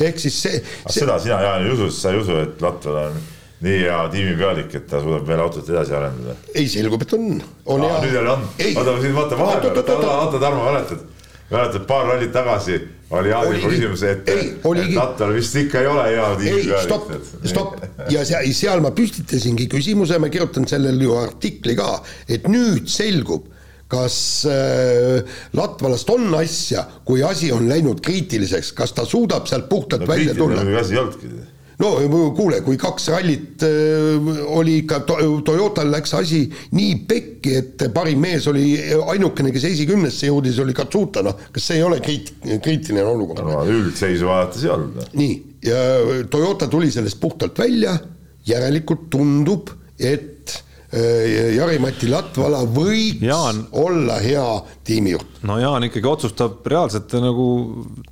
ehk siis see, see, seda sina, Jaan, ei usu, sest sa ei usu, et Latval on nii hea tiimipealik, et ta suudab veel autot edasi arendada. ei selgub, et on, nüüd jälle on, oota, vaata vahepeal, Oot, oot, oota, oot, oot. oota, Tarmo, mäletad, mäletad paar rallit tagasi oli Oligi. küsimus, et, et. Latval vist ikka ei ole hea ei, stopp, stopp ja seal, seal ma püstitasingi küsimuse, ma kirjutan sellele ju artikli ka, et nüüd selgub, kas äh, Latvalast on asja, kui asi on läinud kriitiliseks, kas ta suudab sealt puhtalt no välja tulla? asi ei olnudki. No kuule, kui kaks rallit äh, oli ikka to,, Toyotal läks asi nii pekki, et parim mees oli ainukene, kes esikümnesse jõudis, oli Katsuta, noh, kas see ei ole kriit-, kriitiline olukord? no üldseisu vaadates ei olnud. nii, ja Toyota tuli sellest puhtalt välja, järelikult tundub, et Jari-Mati Latvala võiks Jaan. olla hea tiimijuht. no Jaan ikkagi otsustab reaalsete nagu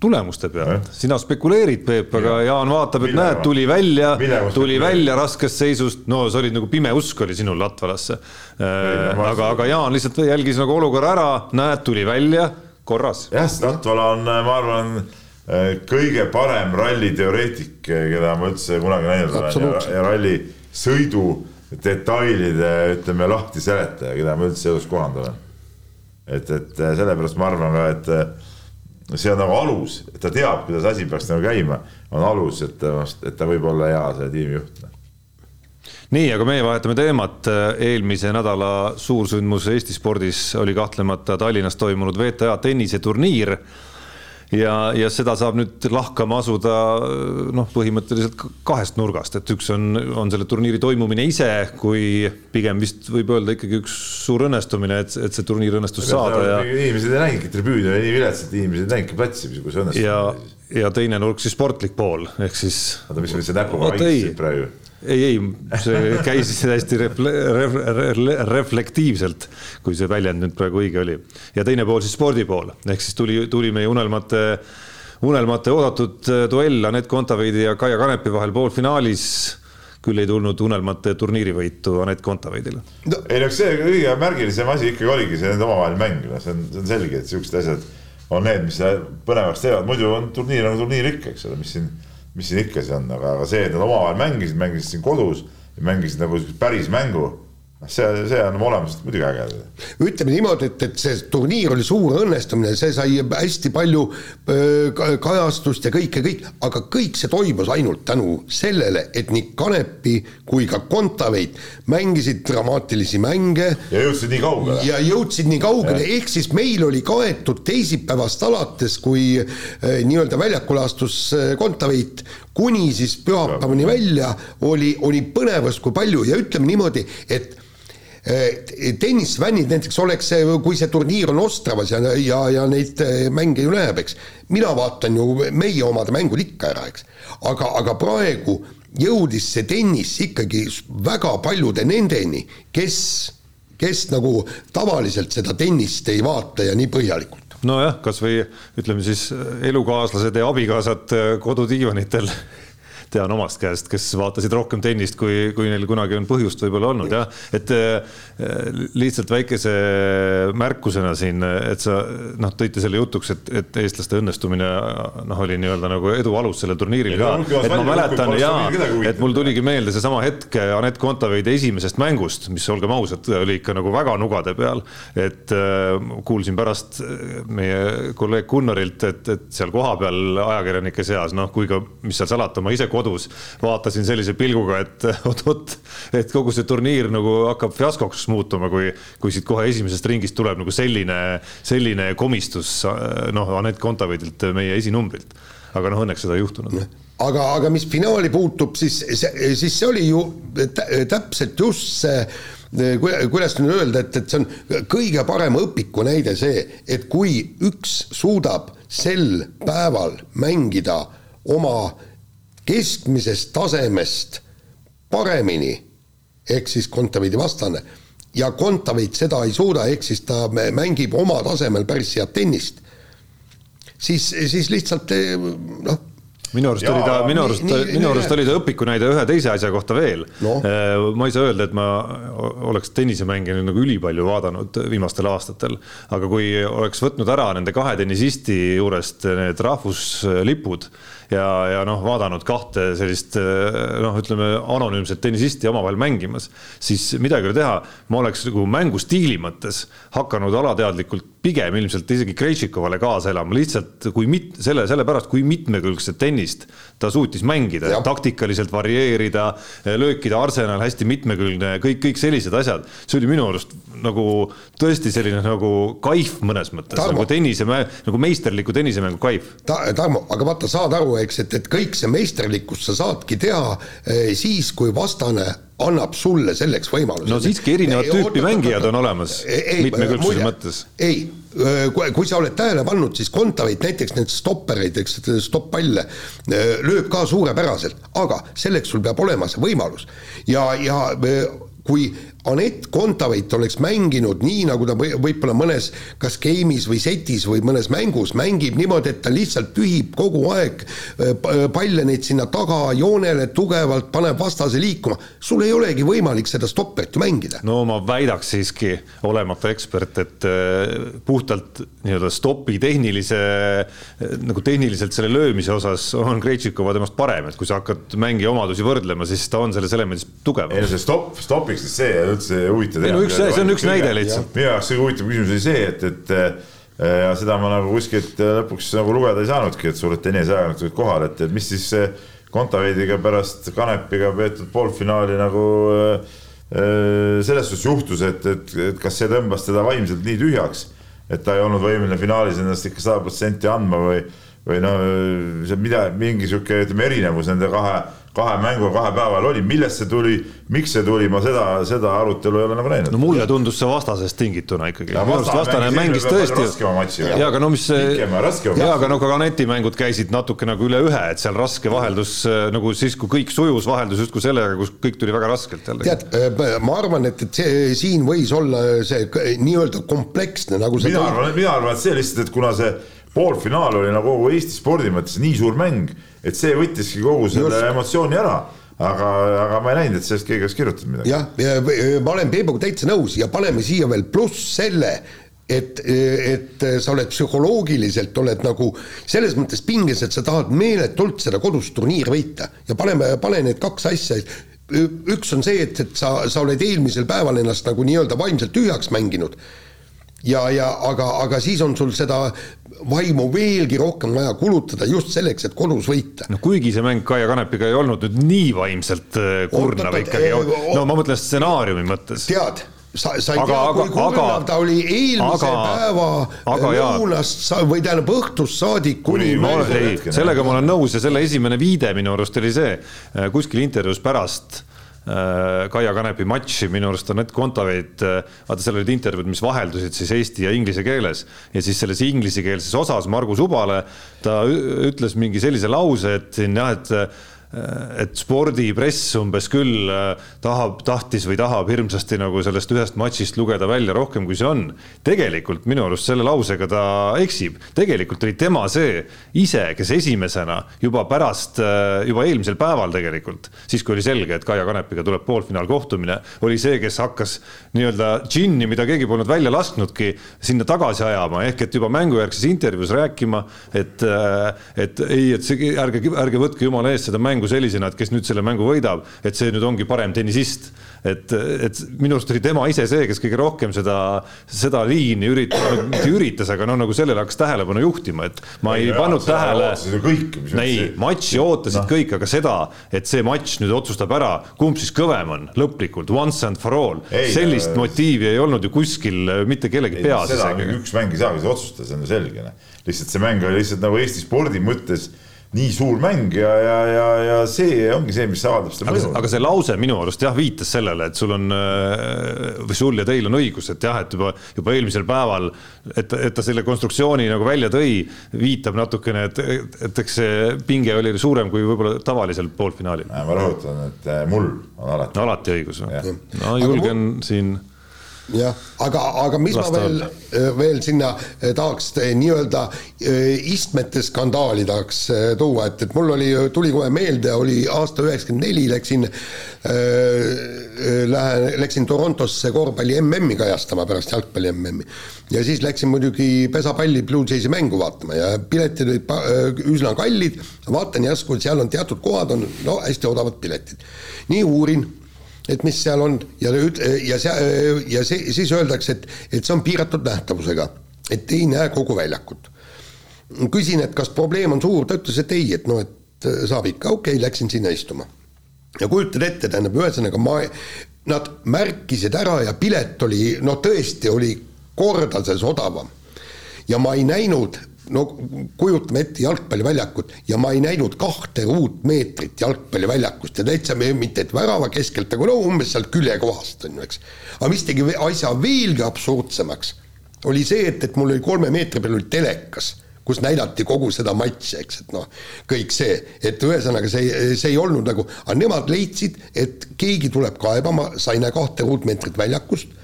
tulemuste pealt, sina spekuleerid, Peep, aga Jaan vaatab, et Millega? näed, tuli välja tuli välja raskest seisust, no see oli nagu pime usk oli sinul Latvalasse. ma- aga, aga Jaan lihtsalt jälgis nagu olukorra ära, näed, tuli välja, korras. jah, Latvala on, ma arvan, kõige parem ralliteoreetik, keda ma üldse kunagi näinud olen ja, ja ralli sõidu detailide, ütleme lahti seletaja, keda ma üldse elus kohanud olen. et, et sellepärast ma arvan ka, et see on nagu alus, ta teab, kuidas asi peaks nagu käima, on alus, et, et ta võib olla hea see tiimijuht. nii, aga meie vahetame teemat. eelmise nädala suursündmus Eesti spordis oli kahtlemata Tallinnas toimunud VTA tenniseturniir ja, ja seda saab nüüd lahkama asuda noh, põhimõtteliselt kahest nurgast, et üks on, on selle turniiri toimumine ise, kui pigem vist võib öelda ikkagi üks suur õnnestumine, et, et see turniir õnnestus saada ja inimesed ei näinudki, tribüün oli nii vilets, et inimesed ei näinudki platsi, kui see õnnestus. ja, ja teine nurk siis sportlik pool ehk siis oota, mis sa näpuga Oota, ei. vaikisid praegu? ei, ei, see käis täiesti refle, ref, ref, reflektiivselt, kui see väljend nüüd praegu õige oli. ja teine pool siis spordi pool, ehk siis tuli, tuli meie unelmate, unelmate oodatud duell Anett Kontaveidi ja Kaia Kanepi vahel poolfinaalis. küll ei tulnud unelmate turniirivõitu Anett Kontaveidile. ei no see kõige märgilisem asi ikkagi oligi see nende omavaheline mäng, noh, see on, see on selge, et siuksed asjad on need, mis põnevaks teevad, muidu on turniir nagu turniir ikka, eks ole, mis siin, mis siin ikka see on, aga, aga see, et nad omavahel mängisid, mängisid siin kodus mängisid nagu päris mängu, see, see on olemuselt muidugi äge. ütleme niimoodi, et, et see turniir oli suur õnnestumine, see sai hästi palju öö, ka- kajastust ja kõike, kõik, aga kõik see toimus ainult tänu sellele, et nii Kanepi kui ka Kontaveit mängisid dramaatilisi mänge ja jõudsid nii kaugele. ja jõudsid nii kaugele, ehk siis meil oli kaetud teisipäevast alates, kui nii-öelda väljakule astus Kontaveit, kuni siis pühapäevani välja oli, oli põnevust kui palju ja ütleme niimoodi, et tennisfännid näiteks oleks, kui see turniir on Ostravas ja, ja, ja neid eh, mänge ju näeb, eks, mina vaatan ju meie omade mängud ikka ära, eks, aga, aga praegu jõudis see tennis ikkagi väga paljude nendeni, kes kes nagu tavaliselt seda tennist ei vaata ja nii põhjalikult. nojah, kasvõi ütleme siis elukaaslased ja abikaasad kodudiivanitel tean omast käest, kes vaatasid rohkem tennist, kui, kui neil kunagi on põhjust võib-olla olnud jah, et äh, lihtsalt väikese märkusena siin, et sa noh, tõite selle jutuks, et, et eestlaste õnnestumine noh, oli nii-öelda nagu edu alus sellel turniiril ka, et ma mäletan ja et mul tuligi meelde seesama hetk Anett Kontaveidi esimesest mängust, mis olgem ausad, oli ikka nagu väga nugade peal, et äh, kuulsin pärast meie kolleeg Gunnarilt, et, et seal kohapeal ajakirjanike seas noh, kui ka mis seal salata, ma ise kodus kodus. Vaatasin sellise pilguga, et oot-oot, et kogu see turniir nagu hakkab fiaskoks muutuma, kui, kui siit kohe esimesest ringist tuleb nagu selline, selline komistus noh, Anett Kontaveidilt meie esinumbrilt. aga noh, õnneks seda ei juhtunud. Aga, aga mis finaali puutub, siis, siis see oli ju täpselt just see kuidas nüüd öelda, et, et see on kõige parem õpiku näide see, et kui üks suudab sel päeval mängida oma keskmisest tasemest paremini, ehk siis Kontaveidi vastane, ja Kontaveit seda ei suuda, ehk siis ta mängib oma tasemel päris head tennist, siis, siis lihtsalt noh, minu arust Jaa, oli ta, minu arust, minu arust oli ta õpiku näide ühe teise asja kohta veel. No.. Äh, ma ei saa öelda, et ma oleks tennisemänge nagu ülipalju vaadanud viimastel aastatel, aga kui oleks võtnud ära nende kahe tennisisti juurest need rahvuslipud ja, ja noh, vaadanud kahte sellist noh, ütleme anonüümset tennisisti omavahel mängimas, siis midagi ei ole teha, ma oleks nagu mängustiili mõttes hakanud alateadlikult pigem ilmselt isegi Krejtšikovale kaasa elama, lihtsalt kui mit-, selle, sellepärast, kui mitmekülgset tennist ta suutis mängida, taktikaliselt varieerida, löökide arsenal hästi mitmekülgne, kõik, kõik sellised asjad, see oli minu arust nagu tõesti selline nagu kaif mõnes mõttes, nagu tennise, nagu meisterliku tennisemängu kaif Ta,. Tarmo, aga vaata, saad aru, eks, et, et kõik see meisterlikkus sa saadki teha eh, siis, kui vastane annab sulle selleks võimaluse. no siiski erinevat tüüpi oota, mängijad on olemas mitmekülgsuse mõttes. ei, kui sa oled tähele pannud, siis Kontaveit näiteks neid stoppereid, eks stopp-palle lööb ka suurepäraselt, aga selleks sul peab olema see võimalus ja, ja kui Anett Kontaveit oleks mänginud nii, nagu ta võib-olla mõnes kas game'is või setis või mõnes mängus mängib niimoodi, et ta lihtsalt pühib kogu aeg palle neid sinna tagajoonele tugevalt, paneb vastase liikuma, sul ei olegi võimalik seda stopperit ju mängida. no ma väidaks siiski, olemata ekspert, et puhtalt nii-öelda stopi tehnilise, nagu tehniliselt selle löömise osas on Krejtšikova temast parem, et kui sa hakkad mängija omadusi võrdlema, siis ta on selles elemendis tugevam. ei no see stopp, stopiks see üldse huvitav. ei no üks, see on üks näide lihtsalt. minu jaoks kõige huvitavam küsimus oli see, et, et äh, ja seda ma nagu kuskilt äh, lõpuks nagu lugeda ei saanudki, et suured tenniseajakirjanikud olid kohal, et, et mis siis Kontaveidiga pärast Kanepiga peetud poolfinaali nagu äh, selles suhtes juhtus, et, et, et kas see tõmbas teda vaimselt nii tühjaks, et ta ei olnud võimeline finaalis ennast ikka sada protsenti andma või, või noh, see mida, mingi sihuke, ütleme, erinevus nende kahe kahe mängu kahe päeval oli, millest see tuli, miks see tuli, ma seda, seda arutelu ei ole nagu näinud. no mulle tundus see vastasest tingituna ikkagi. minu arust vastane mängis tõesti. ja aga no mis. ja aga no ka Aneti mängud käisid natuke nagu üle ühe, et seal raske vaheldus nagu siis, kui kõik sujus, vaheldus justkui sellega, kus kõik tuli väga raskelt jälle. tead, äh, ma arvan, et, et see siin võis olla see nii-öelda kompleksne nagu. mina arvan, mina arvan, et see lihtsalt, et kuna see poolfinaal oli nagu kogu Eesti spordi mõttes nii suur mäng, et see võttiski kogu selle Just. emotsiooni ära aga, aga ma ei näinud, et sellest keegi oleks kirjutanud midagi. jah, ja ma olen Peebuga täitsa nõus ja paneme siia veel pluss selle, et, et sa oled psühholoogiliselt, oled nagu selles mõttes pinges, et sa tahad meeletult seda kodus turniiri võita ja paneme, pane need kaks asja, üks on see, et, et sa, sa oled eelmisel päeval ennast nagu nii-öelda vaimselt tühjaks mänginud ja, ja aga, aga siis on sul seda vaimu veelgi rohkem vaja kulutada just selleks, et kodus võita. no kuigi see mäng Kaia Kanepiga ei olnud nüüd nii vaimselt äh, kurnav ikkagi, no ma mõtlen stsenaariumi mõttes. tead sa, sa ei aga, tea, kui kurnav ta oli eelmise aga, päeva aga, lõunast või tähendab õhtust saadik kuni, ei, sellega ma olen nõus ja selle esimene viide minu arust oli see äh, kuskil intervjuus pärast Kaia Kanepi matši, minu arust Anett Kontaveit, äh, vaata seal olid intervjuud, mis vaheldusid siis eesti ja inglise keeles. Ja siis selles inglisekeelses osas Margus Ubale ta ütles mingi sellise lause, et siin jah, et et spordipress umbes küll äh, tahab, tahtis või tahab hirmsasti nagu sellest ühest matšist lugeda välja rohkem, kui see on. tegelikult minu arust selle lausega ta eksib, tegelikult oli tema see ise, kes esimesena juba pärast, äh, juba eelmisel päeval tegelikult, siis kui oli selge, et Kaia Kanepiga tuleb poolfinaalkohtumine, oli see, kes hakkas nii-öelda džinni, mida keegi polnud välja lasknudki, sinna tagasi ajama, ehk et juba mängujärgses intervjuus rääkima, et, äh, et ei, et see, ärge, ärge võtke jumala eest seda mängu mängu sellisena, et kes nüüd selle mängu võidab, et see nüüd ongi parem tennisist. et, et minu arust oli tema ise see, kes kõige rohkem seda, seda liini üritas, mitte üritas, aga noh, nagu sellele hakkas tähelepanu juhtima, et ma ei, ei pannud tähele. ei, matši ootasid no. kõik, aga seda, et see matš nüüd otsustab ära, kumb siis kõvem on lõplikult, once and for all, sellist äh, motiivi ei olnud ju kuskil mitte kellegi peas. seda üks mäng ei saagi otsustada, see on ju selge. Noh. lihtsalt see mäng oli lihtsalt nagu Eesti spordi mõttes nii suur mäng ja, ja, ja, ja see ongi see, mis avaldab seda mõju. aga see lause minu arust jah, viitas sellele, et sul on äh, või sul ja teil on õigus, et jah, et juba, juba eelmisel päeval, et, et ta selle konstruktsiooni nagu välja tõi, viitab natukene, et, et eks see pinge oli suurem kui võib-olla tavalisel poolfinaalil. ma rõhutan, et äh, mul on alati. alati õigus. no julgen mul... siin jah, aga, aga mis Lasta ma veel, äh, veel sinna äh, tahaks äh, nii-öelda istmete skandaali tahaks tuua, et, et mul oli, tuli kohe meelde, oli aasta üheksakümmend neli, läksin äh,, lähen, läksin Torontosse korvpalli MM-i kajastama pärast jalgpalli MM-i. ja siis läksin muidugi pesapalli Blue Jaysi mängu vaatama ja piletid olid üsna kallid, vaatan järsku, seal on teatud kohad on no hästi odavad piletid. nii uurin et mis seal on ja, ja see, ja see, siis öeldakse, et, et see on piiratud nähtavusega, et ei näe kogu väljakut. küsin, et kas probleem on suur, ta ütles, et ei, et noh, et saab ikka, okei okay,, läksin sinna istuma. ja kujutad ette, tähendab, ühesõnaga ma, nad märkisid ära ja pilet oli, no tõesti oli kordades odavam. ja ma ei näinud no kujutame ette jalgpalliväljakut ja ma ei näinud kahte ruutmeetrit jalgpalliväljakust ja täitsa mitte et värava keskelt, aga no umbes sealt küljekohast on ju, eks. aga mis tegi asja veelgi absurdsemaks, oli see, et, et mul oli kolme meetri peal oli telekas kus näidati kogu seda matši, eks, et noh, kõik see, et ühesõnaga see, see ei olnud nagu, aga nemad leidsid, et keegi tuleb kaebama, sa ei näe kahte ruutmeetrit väljakust.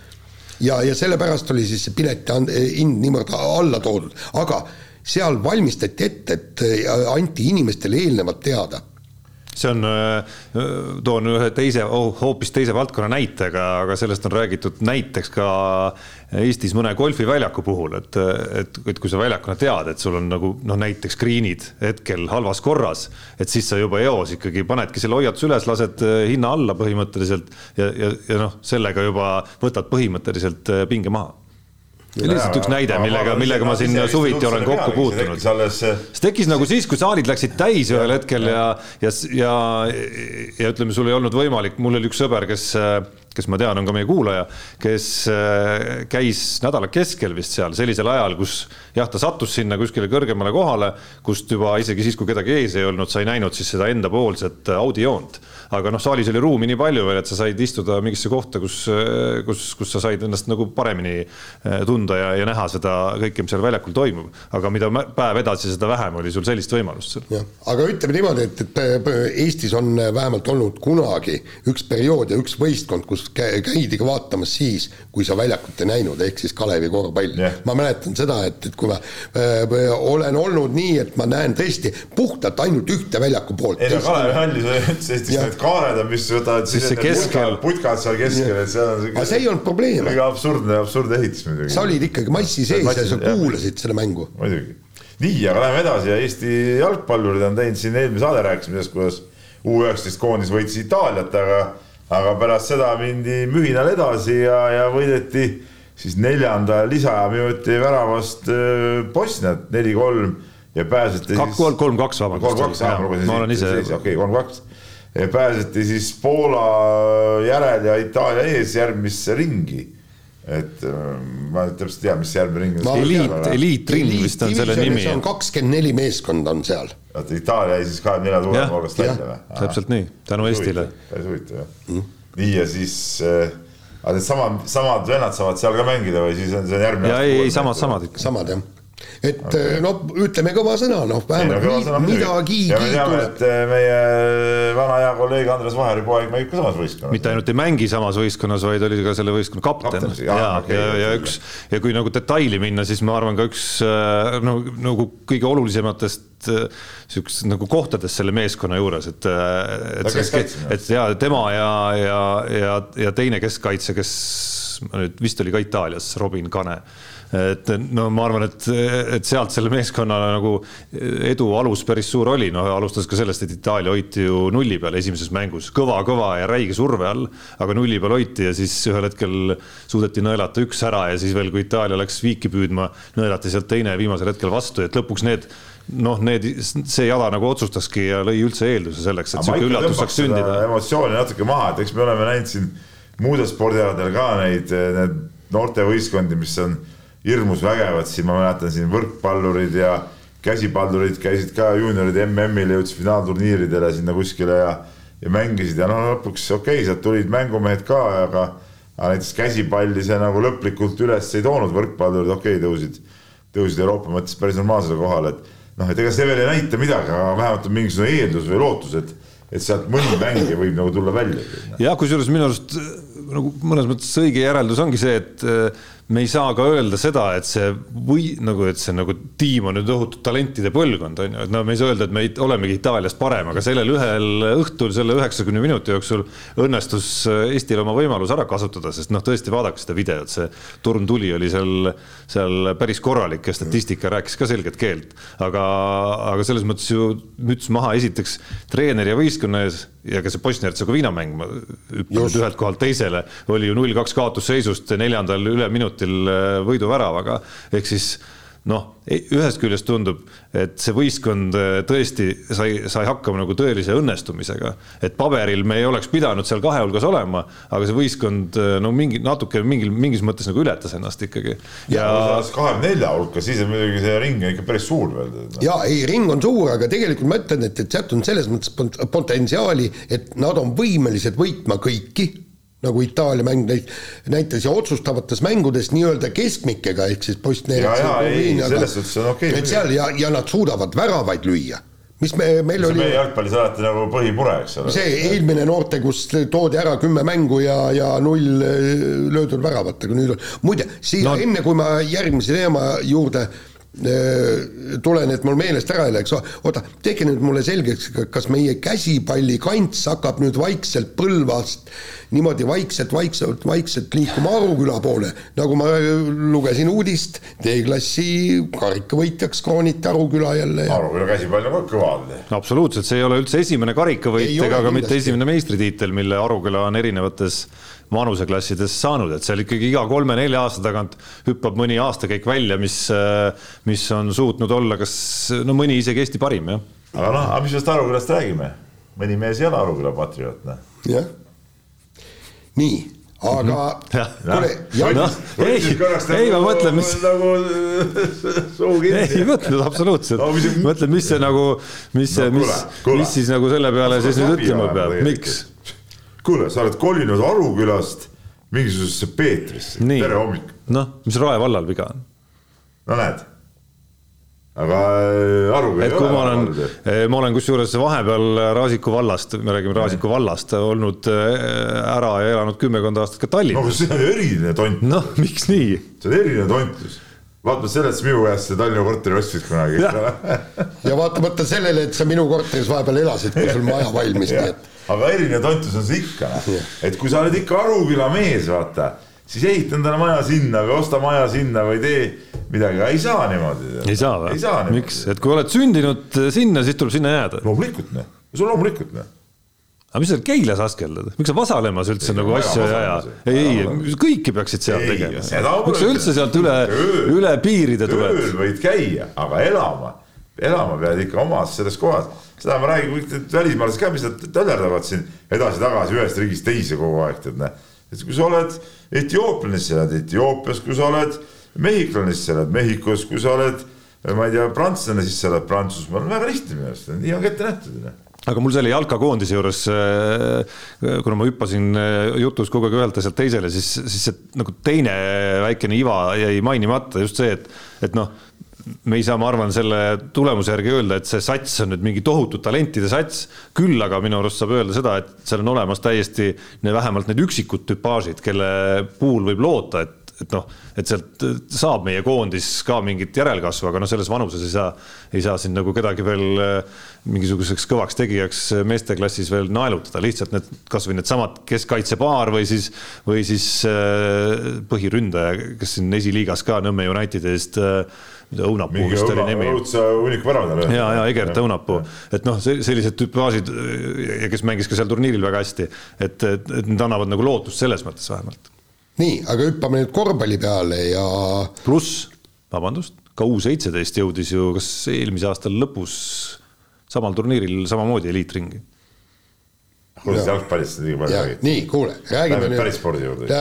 Ja, ja sellepärast oli siis see pileti hind niivõrd alla toodud, aga seal valmistati ette, et äh, anti inimestele eelnevalt teada. See on, äh, toon ühe teise, oh, hoopis teise valdkonna näite, aga, aga sellest on räägitud näiteks ka Eestis mõne golfiväljaku puhul, et, et, et kui sa väljakuna tead, et sul on nagu noh, näiteks green'id hetkel halvas korras, et siis sa juba eos ikkagi panedki selle hoiatuse üles, lased äh, hinna alla põhimõtteliselt ja, ja, ja noh, sellega juba võtad põhimõtteliselt pinge maha lihtsalt üks näide, millega, millega ma siin suviti olen kokku puutunud. see tekkis nagu siis, kui saalid läksid täis ühel hetkel ja, ja, ja, ja ütleme, sul ei olnud võimalik, mul oli üks sõber, kes kes ma tean, on ka meie kuulaja, kes käis nädala keskel vist seal sellisel ajal, kus jah, ta sattus sinna kuskile kõrgemale kohale, kust juba isegi siis, kui kedagi ees ei olnud, sa ei näinud siis seda endapoolset audijoont aga noh, saalis oli ruumi nii palju veel, et sa said istuda mingisse kohta, kus, kus, kus sa said ennast nagu paremini eh, tunda ja, ja näha seda kõike, mis seal väljakul toimub. aga mida päev edasi, seda vähem oli sul sellist võimalust seal. jah, aga ütleme niimoodi, et, et Eestis on vähemalt olnud kunagi üks periood ja üks võistkond, kus käidi ka vaatamas siis, kui sa väljakut ei näinud, ehk siis Kalevi korvpall yeah.. ma mäletan seda, et, et kui ma äh, olen olnud nii, et ma näen tõesti puhtalt ainult ühte väljaku poolt. ei no Kalevi hallis Eestis need kaared on, mis võtavad siis see keskel. putkad seal keskel, et seal on. aga see ei olnud probleem. väga absurdne, absurdne ehitus muidugi. sa olid ikkagi massi sees ja sa kuulasid seda mängu. muidugi. nii, aga läheme edasi ja Eesti jalgpallurid on teinud siin eelmine saade rääkisime sellest, kuidas U üheksateist koondis võitis Itaaliat, aga, aga pärast seda mindi mühinal edasi ja, ja võideti siis neljanda lisaminuti väravast äh, Bosniat neli-kolm ja pääseti Kak, siis. kolm-kaks, vabandust. kolm-kaks, ma olen ise. okei, kolm-kaks pääseti siis Poola järel ja Itaalia ees järgmisse ringi. et äh, ma täpselt ei tea, mis järgmine ring on. eliit, eliitring vist on selle nimi. kakskümmend neli meeskonda on seal. oota, Itaalia jäi siis kahekümne nelja suurema hulgast välja või? täpselt nii, tänu Eestile. päris huvitav jah mm.. nii ja siis äh, aga need samad, samad vennad saavad seal ka mängida või siis on see järgmine? ja ei, ei samad, samad ikka. samad jah et okay. noh, ütleme kõva sõna, noh vähemalt midagigi tuleb. et eh, meie vana hea kolleeg Andres Vaheri poeg mängib ka samas võistkonnas. mitte ainult ei mängi samas võistkonnas, vaid oli ka selle võistkonna kapten. ja, ja, okay, ja, ja üks ja kui nagu detaili minna, siis ma arvan ka üks eh, no nagu kõige olulisematest eh, siukest nagu kohtadest selle meeskonna juures, et, et, et, et ja tema ja, ja, ja, ja teine keskkaitse, kes nüüd vist oli ka Itaalias, Robin Kane et no ma arvan, et, et sealt selle meeskonna nagu edu alus päris suur oli, noh alustas ka sellest, et Itaalia hoiti ju nulli peal esimeses mängus. Kõva-kõva ja räige surve all, aga nulli peal hoiti ja siis ühel hetkel suudeti nõelata üks ära ja siis veel, kui Itaalia läks viiki püüdma, nõelati sealt teine viimasel hetkel vastu, et lõpuks need noh, need, see jala nagu otsustaski ja lõi üldse eelduse selleks, et sihuke üllatus saaks sündida. emotsiooni natuke maha, et eks me oleme näinud siin muudel spordialadel ka neid, need noortevõistkondi, mis on hirmus vägevad, siin ma mäletan siin võrkpallurid ja käsipallurid käisid ka juuniorid MM-il, jõudsid finaalturniiridele sinna kuskile ja, ja mängisid ja noh, lõpuks okei okay,, sealt tulid mängumehed ka, aga, aga näiteks käsipalli see nagu lõplikult üles ei toonud, võrkpallurid okei okay,, tõusid, tõusid Euroopa mõttes päris normaalsele kohale, et noh, et ega see veel ei näita midagi, aga vähemalt on mingisugune eeldus või lootus, et, et sealt mõni mängija võib nagu tulla välja. jah, kusjuures minu arust nagu mõnes mõttes õige järeldus ongi see, et me ei saa ka öelda seda, et see või nagu, et see nagu tiim on nüüd õhutud talentide põlvkond on ju, et no me ei saa öelda, et me olemegi Itaaliast parem, aga sellel ühel õhtul, selle üheksakümne minuti jooksul õnnestus Eestil oma võimalus ära kasutada, sest noh, tõesti vaadake seda videot, see turm tuli oli seal, seal päris korralik ja statistika rääkis ka selget keelt, aga, aga selles mõttes ju müts maha esiteks treeneri ja võistkonna ees ja ka see Bosnia-Hertsegoviina mäng, ma hüppan ühelt kohalt teisele, oli ju null-kaks kaotusseisust neljandal üleminutil äh, võiduväravaga, ehk siis noh, ühest küljest tundub, et see võistkond äh, tõesti sai, sai hakkama nagu tõelise õnnestumisega. et paberil me ei oleks pidanud seal kahe hulgas olema, aga see võistkond äh, no mingi natuke mingil, mingis mõttes nagu ületas ennast ikkagi. ja, ja kahekümne nelja hulka, siis on muidugi see ring ikka päris suur veel. ja ei, ring on suur, aga tegelikult ma ütlen, et, et sealt on selles mõttes potentsiaali, et nad on võimelised võitma kõiki nagu Itaalia mäng näitas ja otsustavates mängudes nii-öelda keskmikega ehk siis suhtes on okei okay,. et seal ja, ja nad suudavad väravaid lüüa mis me, meil see oli. meie jalgpallis alati nagu põhimure, eks ole. see eelmine noorte, kus toodi ära kümme mängu ja, ja null löödud väravat, aga nüüd on, muide, siia no. enne, kui ma järgmise teema juurde Äh, tulen, et mul meelest ära ei läheks, oota, tehke nüüd mulle selgeks, kas meie käsipallikants hakkab nüüd vaikselt Põlvast niimoodi vaikselt, vaikselt, vaikselt liikuma Aruküla poole, nagu ma lugesin uudist, D-klassi karikavõitjaks krooniti Aruküla jälle ja.... Aruküla käsipall on ka kõva olnud. absoluutselt, see ei ole üldse esimene karikavõit ega ka mitte esimene meistritiitel, mille Aruküla on erinevates vanuseklassides saanud, et seal ikkagi iga kolme-nelja aasta tagant hüppab mõni aastakäik välja, mis, mis on suutnud olla kas no mõni isegi Eesti parim, jah. aga noh, aga mis sellest Arukülast räägime? mõni mees ei ole Aruküla patrioot, noh. jah. nii aga mhm. kuule, noh, ei, ei ma mõtlen, mis nagu suu kinni. ei mõtlenud absoluutselt no,, mõtlen, mis see nagu, mis see no,, mis, mis siis nagu selle peale siis nüüd ütlema peab, miks? Kuule, sa oled kolinud Arukülast mingisugusesse Peetrisse, tere hommikut. noh, mis Rae vallal viga on? no näed aga äh, Aruküla ei ole. ma olen, äh, ma olen kusjuures vahepeal Raasiku vallast, me räägime Raasiku vallast, olnud äh, ära ja elanud kümmekond aastat ka Tallinnas. no aga see on eriline tont. noh, miks nii? see on eriline tontlus vaatamata sellele, et sa minu käest selle Tallinna korteri ostsid kunagi. ja vaatamata sellele, et sa minu korteris vahepeal elasid, kui sul maja valmis, nii et aga erinev tontus on see ikka, noh. et kui sa oled ikka Aruküla mees, vaata, siis ehita endale maja sinna või osta maja sinna või tee midagi, ei saa niimoodi. ei saa või? miks, et kui oled sündinud sinna, siis tuleb sinna jääda. loomulikult, noh, sul loomulikult, noh aga mis sa Keilas askeldad, miks sa Vasalemmas üldse ei, nagu asju ei aja? ei, ei, kõiki peaksid seal ei, tegema. miks sa üldse sealt üle, üle piiride tuled? tööl võid käia, aga elama, elama pead ikka omas selles kohas seda ma räägin, kõik välismaalased ka, mis nad töllerdavad siin edasi-tagasi ühest riigist teise kogu aeg, tead näe. et kui sa oled etiooplane, siis sa elad Etioopias, kui sa oled mehhiklane, siis sa elad Mehhikos, kui sa oled, ma ei tea, prantslane, siis sa elad Prantsusmaal, väga lihtne minu arust, nii on ka ette nähtud aga mul selle jalkakoondise juures, kuna ma hüppasin jutus kogu aeg ühelt asjalt teisele, siis, siis see nagu teine väikene iva jäi mainimata, just see, et, et noh me ei saa, ma arvan, selle tulemuse järgi öelda, et see sats on nüüd mingi tohutu talentide sats. küll aga minu arust saab öelda seda, et seal on olemas täiesti vähemalt need üksikud tüpaažid, kelle puhul võib loota, et et noh, et sealt saab meie koondis ka mingit järelkasvu, aga noh, selles vanuses ei saa, ei saa siin nagu kedagi veel äh, mingisuguseks kõvaks tegijaks meesteklassis veel naelutada, lihtsalt need kasvõi needsamad keskkaitsepaar või siis, või siis äh, põhiründaja, kes siin esiliigas ka Nõmme Unitedi eest äh, Õunapuu vist oli nimi. õudse hunniku värava tal. ja, ja Egert Õunapuu, et noh, sellised tüpaažid ja kes mängis ka seal turniiril väga hästi, et, et, et need annavad nagu lootust selles mõttes vähemalt nii, aga hüppame nüüd korvpalli peale ja. pluss, vabandust, ka U seitseteist jõudis ju kas eelmise aasta lõpus samal turniiril samamoodi eliitringi. kuule, jalgpallist liiga palju räägid. nii, kuule, räägime nüüd. päris spordi juurde.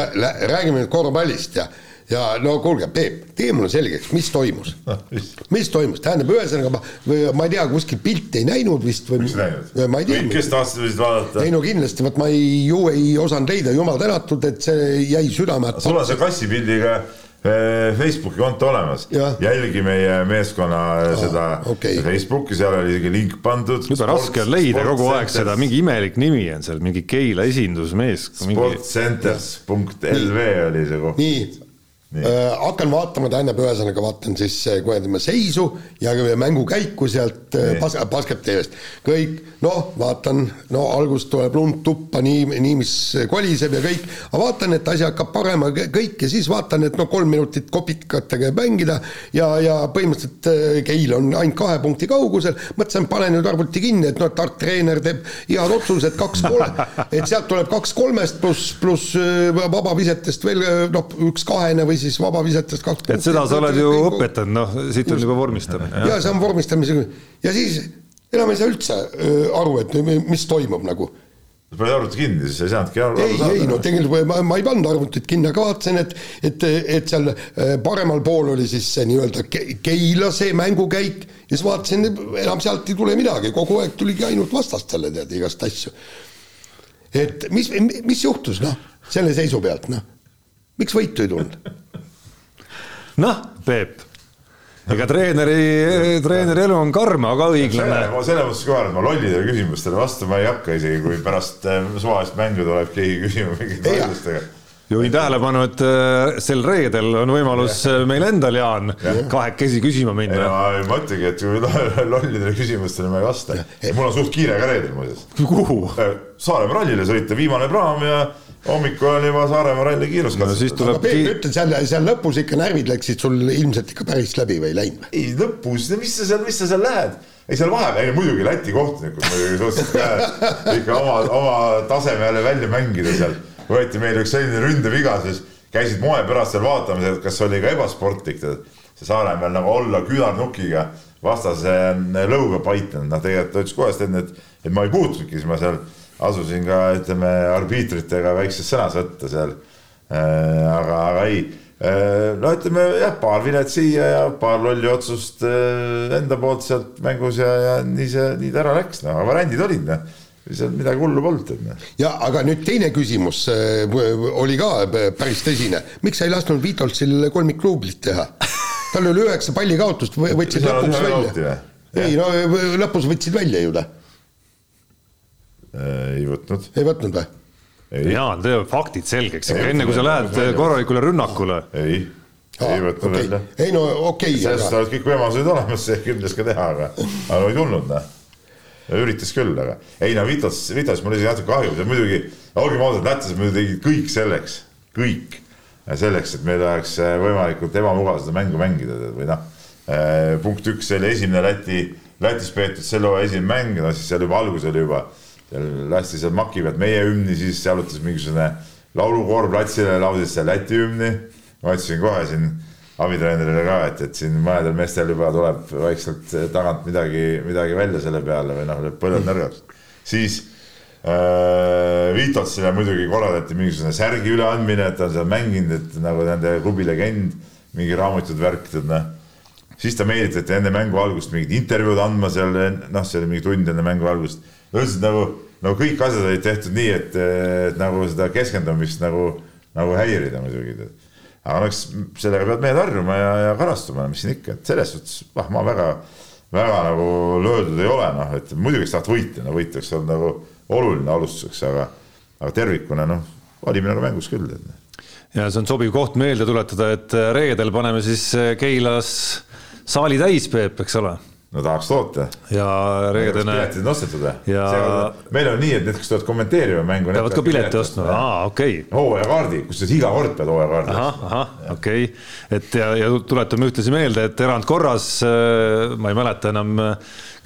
räägime nüüd korvpallist ja ja no kuulge, Peep, tee mulle selgeks, mis toimus mis toimus, tähendab, ühesõnaga ma, ma ei tea, kuskil pilti ei näinud vist või. miks ei näinud? ma ei tea. kes tahtsid võisid vaadata? ei no kindlasti, vot ma ei, ju ei osanud leida, jumal tänatud, et see jäi südame. sul on see kassipildiga eh, Facebooki konto olemas, jälgi meie meeskonna ah, seda okay. Facebooki, seal oli isegi link pandud. jube raske on leida kogu aeg seda, mingi imelik nimi on seal, mingi Keila esindusmees. sportcenters.lv oli see koht. nii Äh, hakkan vaatama, tähendab, ühesõnaga vaatan siis kuradi seisu ja mängu käiku sealt äh, bas-, basket TV-st. kõik, noh, vaatan, no alguses tuleb lund tuppa, nii, nii mis koliseb ja kõik, aga vaatan, et asi hakkab parema kõik ja siis vaatan, et no kolm minutit kopikatega mängida ja, ja põhimõtteliselt äh, Keil on ainult kahe punkti kaugusel, mõtlesin, panen nüüd arvuti kinni, et noh, tark treener teeb head otsused, kaks-kolm, et sealt tuleb kaks kolmest pluss, pluss vabavisetest veel noh, üks kahene või või siis vabavisetest kaks et seda sa oled ju õpetanud, noh, siit on juba vormistamine. ja see on vormistamisega ja siis enam ei saa üldse aru, et mis toimub nagu. Sa panid arvuti kinni, siis ei saanudki aru ei, ei no tegelikult ma, ma ei pannud arvutit kinni, aga vaatasin, et, et, et seal paremal pool oli siis see nii-öelda Keila see mängukäik. Ja siis vaatasin, enam sealt ei tule midagi, kogu aeg tuligi ainult vastastele tead igast asju. et mis, mis juhtus, noh, selle seisu pealt, noh, miks võitu ei tulnud noh, Peep, ega treeneri, treeneri elu on karm, aga õiglane. ma selles mõttes ka arvan, et ma lollidele küsimustele vastama ei hakka, isegi kui pärast äh, suvalist mängu tuleb keegi küsima mingite vaidlustega juhin tähelepanu, et äh, sel reedel on võimalus ja. Äh, meil endal, Jaan, kahekesi küsima minna. ma mõtlengi, et kui lollidele küsimustele ma ei vasta. mul on suht kiire ka reedel muuseas. kuhu? Saaremaa rallile sõita, viimane praam ja hommikul on juba Saaremaa ralli kiiruskatse no,. Tuleb... aga Peep, ütle seal, seal lõpus ikka närvid läksid sul ilmselt ikka päris läbi või ei läinud? ei lõpus, mis sa seal, mis sa seal lähed? ei seal vahepeal, muidugi Läti kohtunikud muidugi suutsid ikka oma, oma taseme jälle välja mängida seal. võeti meil üks selline ründeviga, siis käisid moe pärast seal vaatamas, et kas oli ka ebasportlik, see Saaremaal nagu olla külarnukiga vastase lõuga paitanud, noh tegelikult ta ütles kohe et, et ma ei puutunudki, siis ma seal asusin ka ütleme arbiitritega väikses sõnas võtta seal. Äh, aga, aga ei, äh, no ütleme jah, paar vilet siia ja paar lolli otsust äh, enda poolt sealt mängus ja, ja nii see, nii ta ära läks, no variandid olid noh seal midagi hullu polnud. Noh. ja aga nüüd teine küsimus oli ka päris tõsine, miks sa ei lasknud Vitoltsil kolmikluublit teha? tal oli üheksa pallikaotust, võtsid lõpuks välja. ei no lõpus võtsid välja ju ta ei võtnud. ei võtnud või? Jaan, tee faktid selgeks enne kui sa lähed korralikule rünnakule. ei, ei võtnud okay. välja. ei no okei okay,. sellest aga... olid kõik võimalused olemas, kümnes ka teha, aga, aga ei tulnud noh. üritas küll, aga ei no Vitas, Vitas mul isegi natuke kahju, muidugi, olgem ausad, lätlased muidugi tegid kõik selleks, kõik selleks, et meil oleks võimalikult ebamugav seda mängu mängida või noh, punkt üks, see oli esimene Läti, Lätis peetud selle hooaja esimene mäng, no siis seal juba algus oli juba lasti seal maki pealt meie hümni, siis jalutas mingisugune laulukoor platsile, laulis seal Läti hümni. ma ütlesin kohe siin abitreenerile ka, et, et siin mõnedel meestel juba tuleb vaikselt tagant midagi, midagi välja selle peale või noh, põlved nõrgaks. siis äh, Vitotsile muidugi korraldati mingisugune särgi üleandmine, et ta on seal mänginud, et nagu nende klubi legend, mingi raamatud värk, tead noh siis ta meelitati enne mängu algust mingit intervjuud andma seal, noh, see oli mingi tund enne mängu algust üldiselt nagu, nagu kõik asjad olid tehtud nii, et, et nagu seda keskendumist nagu, nagu häirida muidugi. aga no eks sellega peavad mehed harjuma ja, ja karastuma, mis siin ikka, et selles suhtes, ah ma väga, väga nagu löödud ei ole, noh, et muidugi sa tahad võita, no võit oleks olnud nagu oluline alustuseks, aga, aga tervikuna noh, olime nagu mängus küll. ja see on sobiv koht meelde tuletada, et reedel paneme siis Keilas saali täis, Peep, eks ole no tahaks toota. ja reedene. piletid on ostetud või ja...? meil on nii, et need, kes tulevad kommenteerima mängu. peavad ka pileti ostma, aa okei okay.. hooajakaardi, kusjuures iga kord pead hooajakaardi ostma. ahah, okei okay., et ja, ja tuletame ühtlasi meelde, et erandkorras, äh, ma ei mäleta enam,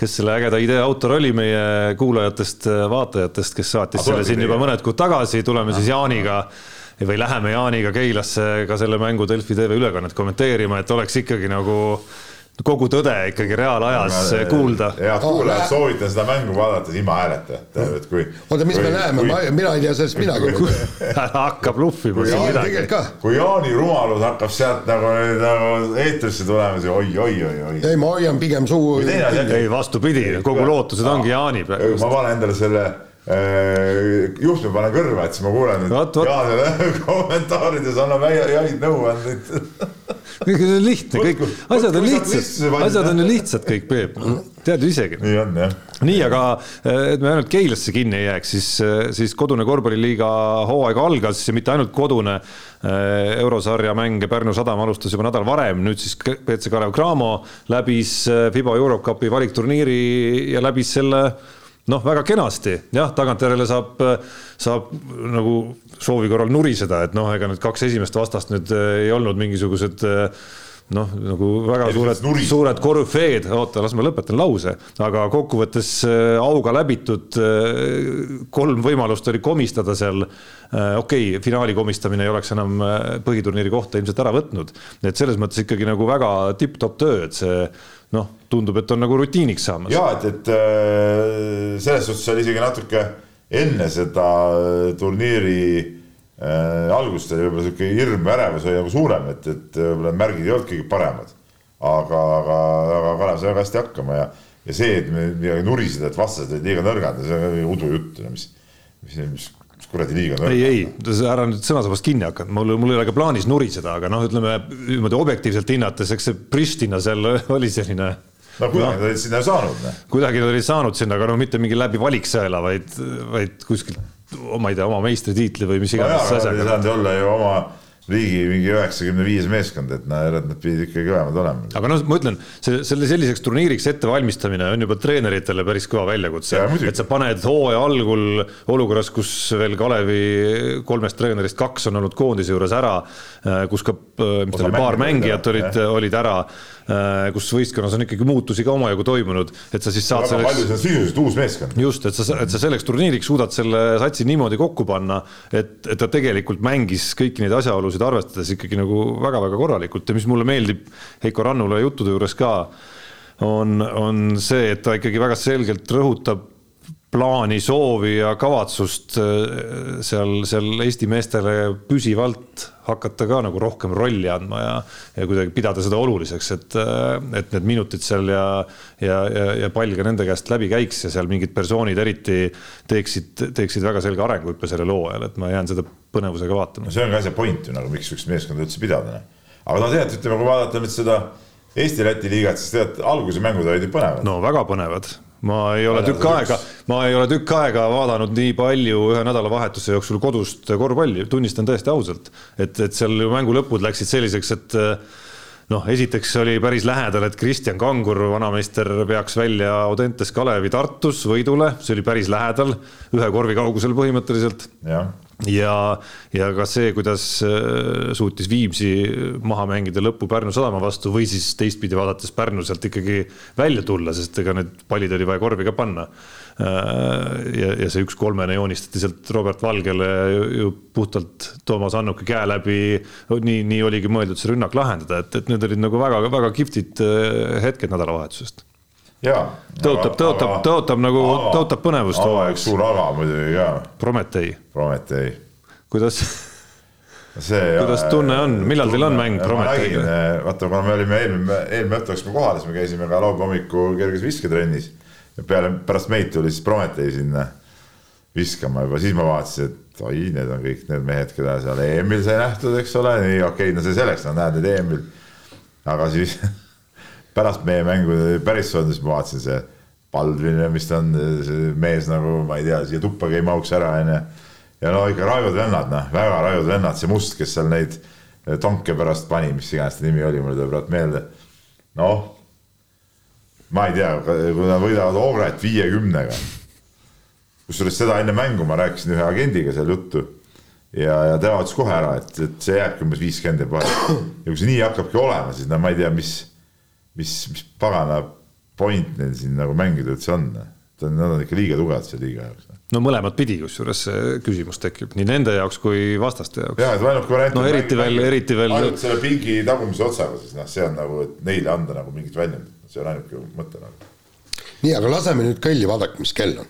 kes selle ägeda idee autor oli meie kuulajatest, vaatajatest, kes saatis selle siin juba mõned kuud tagasi, tuleme siis Jaaniga või läheme Jaaniga Keilasse ka selle mängu Delfi tv ülekannet kommenteerima, et oleks ikkagi nagu kogu tõde ikkagi reaalajas ma, kuulda. head kuulajad, soovitan seda mängu vaadata ilma hääleta, et kui. oota, mis kui, me näeme, ma, mina ei tea sellest midagi. hakkab luffima siin midagi. kui Jaani rumalus hakkab sealt nagu, nagu eetrisse tulema, siis oi, oi, oi, oi. ei, ma hoian pigem suu. ei, vastupidi, kogu lootused ongi Jaani peal. ma panen endale selle äh, juhtme panen kõrva, et siis ma kuulen, et Jaanile kommentaarides annab häid nõuandeid lihtne, kõik asjad on lihtsad, asjad on ju lihtsad kõik, Peep, tead ju isegi. nii on jah. nii, aga et me ainult Keilasse kinni ei jääks, siis, siis kodune korvpalliliiga hooaeg algas ja mitte ainult kodune. eurosarja mänge Pärnu Sadam alustas juba nädal varem, nüüd siis BC Kalev Cramo läbis Fiba Eurocupi valikturniiri ja läbis selle noh, väga kenasti, jah, tagantjärele saab, saab nagu soovi korral nuriseda, et noh, ega need kaks esimest vastast nüüd äh, ei olnud mingisugused äh, noh, nagu väga ja suured, suured korüfeed, oota, las ma lõpetan lause, aga kokkuvõttes äh, auga läbitud kolm võimalust oli komistada seal. okei okay,, finaali komistamine ei oleks enam põhiturniiri kohta ilmselt ära võtnud, et selles mõttes ikkagi nagu väga tipp-topp töö, et see noh, tundub, et on nagu rutiiniks saamas. ja et, et selles suhtes oli isegi natuke enne seda äh, turniiri äh, algust oli võib-olla sihuke hirm ärevus oli nagu suurem, et, et võib-olla märgid ei olnud kõige paremad. aga, aga, aga Kalev sai väga hästi hakkama ja, ja see, et me midagi nuriseda, et vastased olid liiga nõrgad, see on udujutt, mis, mis mis kuradi liiga ei, ei, ära nüüd sõnasabast kinni hakka, mul, mul ei ole ka plaanis nuriseda, aga noh, ütleme niimoodi objektiivselt hinnates, eks see Pristina seal oli selline no kuidagi nad olid sinna saanud. Noh. kuidagi nad olid saanud sinna, aga no mitte mingi läbi valiksõela, vaid, vaid kuskilt, ma ei tea, oma meistritiitli või mis iganes no. ei saanud olla ju oma riigi mingi üheksakümne viies meeskond, et nad, nad pidid ikkagi kõvemad olema. aga noh, ma ütlen, see, selle selliseks turniiriks ettevalmistamine on juba treeneritele päris kõva väljakutse. et sa paned hooaja algul olukorras, kus veel Kalevi kolmest treenerist kaks on olnud koondise juures ära, äh, kus ka, äh, mis ta oli, paar mängijat olid, olid ära Äh, kus võistkonnas on ikkagi muutusi ka omajagu toimunud, et sa siis saad väga selleks. palju, see on sisuliselt uus meeskond. just, et sa, et sa selleks turniiriks suudad selle satsi niimoodi kokku panna, et, et ta tegelikult mängis kõiki neid asjaolusid arvestades ikkagi nagu väga-väga korralikult ja mis mulle meeldib Heiko Rannula juttude juures ka, on, on see, et ta ikkagi väga selgelt rõhutab plaani, soovi ja kavatsust äh, seal, seal Eesti meestele püsivalt hakata ka nagu rohkem rolli andma ja, ja kuidagi pidada seda oluliseks, et, äh, et need minutid seal ja, ja, ja, ja pall ka nende käest läbi käiks ja seal mingid persoonid eriti teeksid, teeksid väga selge arenguhüppe sellel hooajal, et ma jään seda põnevusega vaatama. no see on ka asja point ju nagu, miks sihukest meeskonda üldse pidada. Noh. aga no tegelikult ütleme, kui vaadata nüüd seda Eesti-Läti liigat, siis tegelikult alguse mängud olid ju põnevad. no väga põnevad ma ei ole tükk aega, ma ei ole tükk aega vaadanud nii palju ühe nädalavahetuse jooksul kodust korvpalli, tunnistan täiesti ausalt, et, et seal ju mängu lõpud läksid selliseks, et noh, esiteks oli päris lähedal, et Kristjan Kangur, vanameister, peaks välja Audentes Kalevi Tartus võidule, see oli päris lähedal, ühe korvi kaugusel põhimõtteliselt. Ja, ja ka see, kuidas äh, suutis Viimsi maha mängida lõppu Pärnu sadama vastu või siis teistpidi vaadates Pärnu sealt ikkagi välja tulla, sest ega need pallid oli vaja korvi ka panna. Äh, ja, ja see üks kolmene joonistati sealt Robert Valgele ju, ju puhtalt Toomas Annuki käe läbi. nii, nii oligi mõeldud see rünnak lahendada, et, et need olid nagu väga-väga kihvtid äh, hetked nädalavahetusest tõotab, tõotab, tõotab nagu, tõotab põnevust hooaeg. suur aga muidugi ka. Prometee. Prometee. kuidas see kuidas tunne on, millal teil on mäng Prometeiga? Eh, vaata, kuna me olime eelmine, eelmine õhtu läksime kohale, siis me käisime ka laupäeva hommikul kerges visketrennis. peale, pärast meid tuli siis Prometee sinna viskama juba, siis ma vaatasin, et oi, need on kõik need mehed, keda seal EM-il sai nähtud, eks ole, nii okei okay,, no see selleks, no näed, need EM-il. aga siis pärast meie mängu päris soodne, siis ma vaatasin see ja mis ta on, see mees nagu ma ei tea, siia tuppagi ei mahuks ära, onju. ja no ikka rajud vennad, noh, väga rajud vennad, see Must, kes seal neid tonke pärast pani, mis iganes ta nimi oli, mul ei tule praegu meelde. noh, ma ei tea, kui nad võidavad Ogret viiekümnega. kusjuures seda enne mängu ma rääkisin ühe agendiga seal juttu ja, ja tema ütles kohe ära, et, et see jääbki umbes viiskümmend jääb vahele. ja kui see nii hakkabki olema, siis no ma ei tea, mis, mis, mis pagana point neil siin nagu mängida üldse on. Nad on ikka liiga tugevad selle liiga jaoks. no mõlemat pidi, kusjuures see küsimus tekib nii nende jaoks kui vastaste jaoks. jah, et ainuke variant. no eriti veel, eriti veel. ainult selle pingi tagumise otsaga, siis noh, see on nagu, et neile anda nagu mingit väljundit, see on ainuke mõte nagu. nii, aga laseme nüüd kõlli, vaadake, mis kell on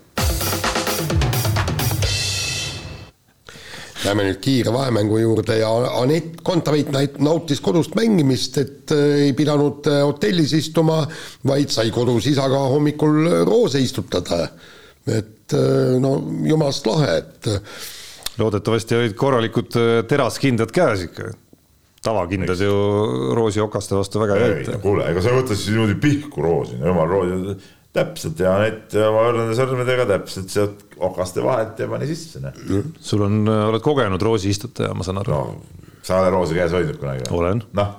Lähme nüüd kiire vahemängu juurde ja Anett Kontaveit nautis kodust mängimist, et äh, ei pidanud äh, hotellis istuma, vaid sai kodus isaga hommikul roose istutada. et äh, no jumalast lahe, et. loodetavasti olid korralikud teraskindad käes ikka tavakindad ju roosiokaste vastu väga ei aita. kuule, ega sa ei võta siis niimoodi pihku roosi, jumal roosi, täpselt ja Anett oma õrnade sõrmedega täpselt sealt okaste vahelt ja pani sisse. Noh. sul on, oled kogenud roosiistutaja, ma saan aru no,. sa oled roose käes hoidnud kunagi? olen. noh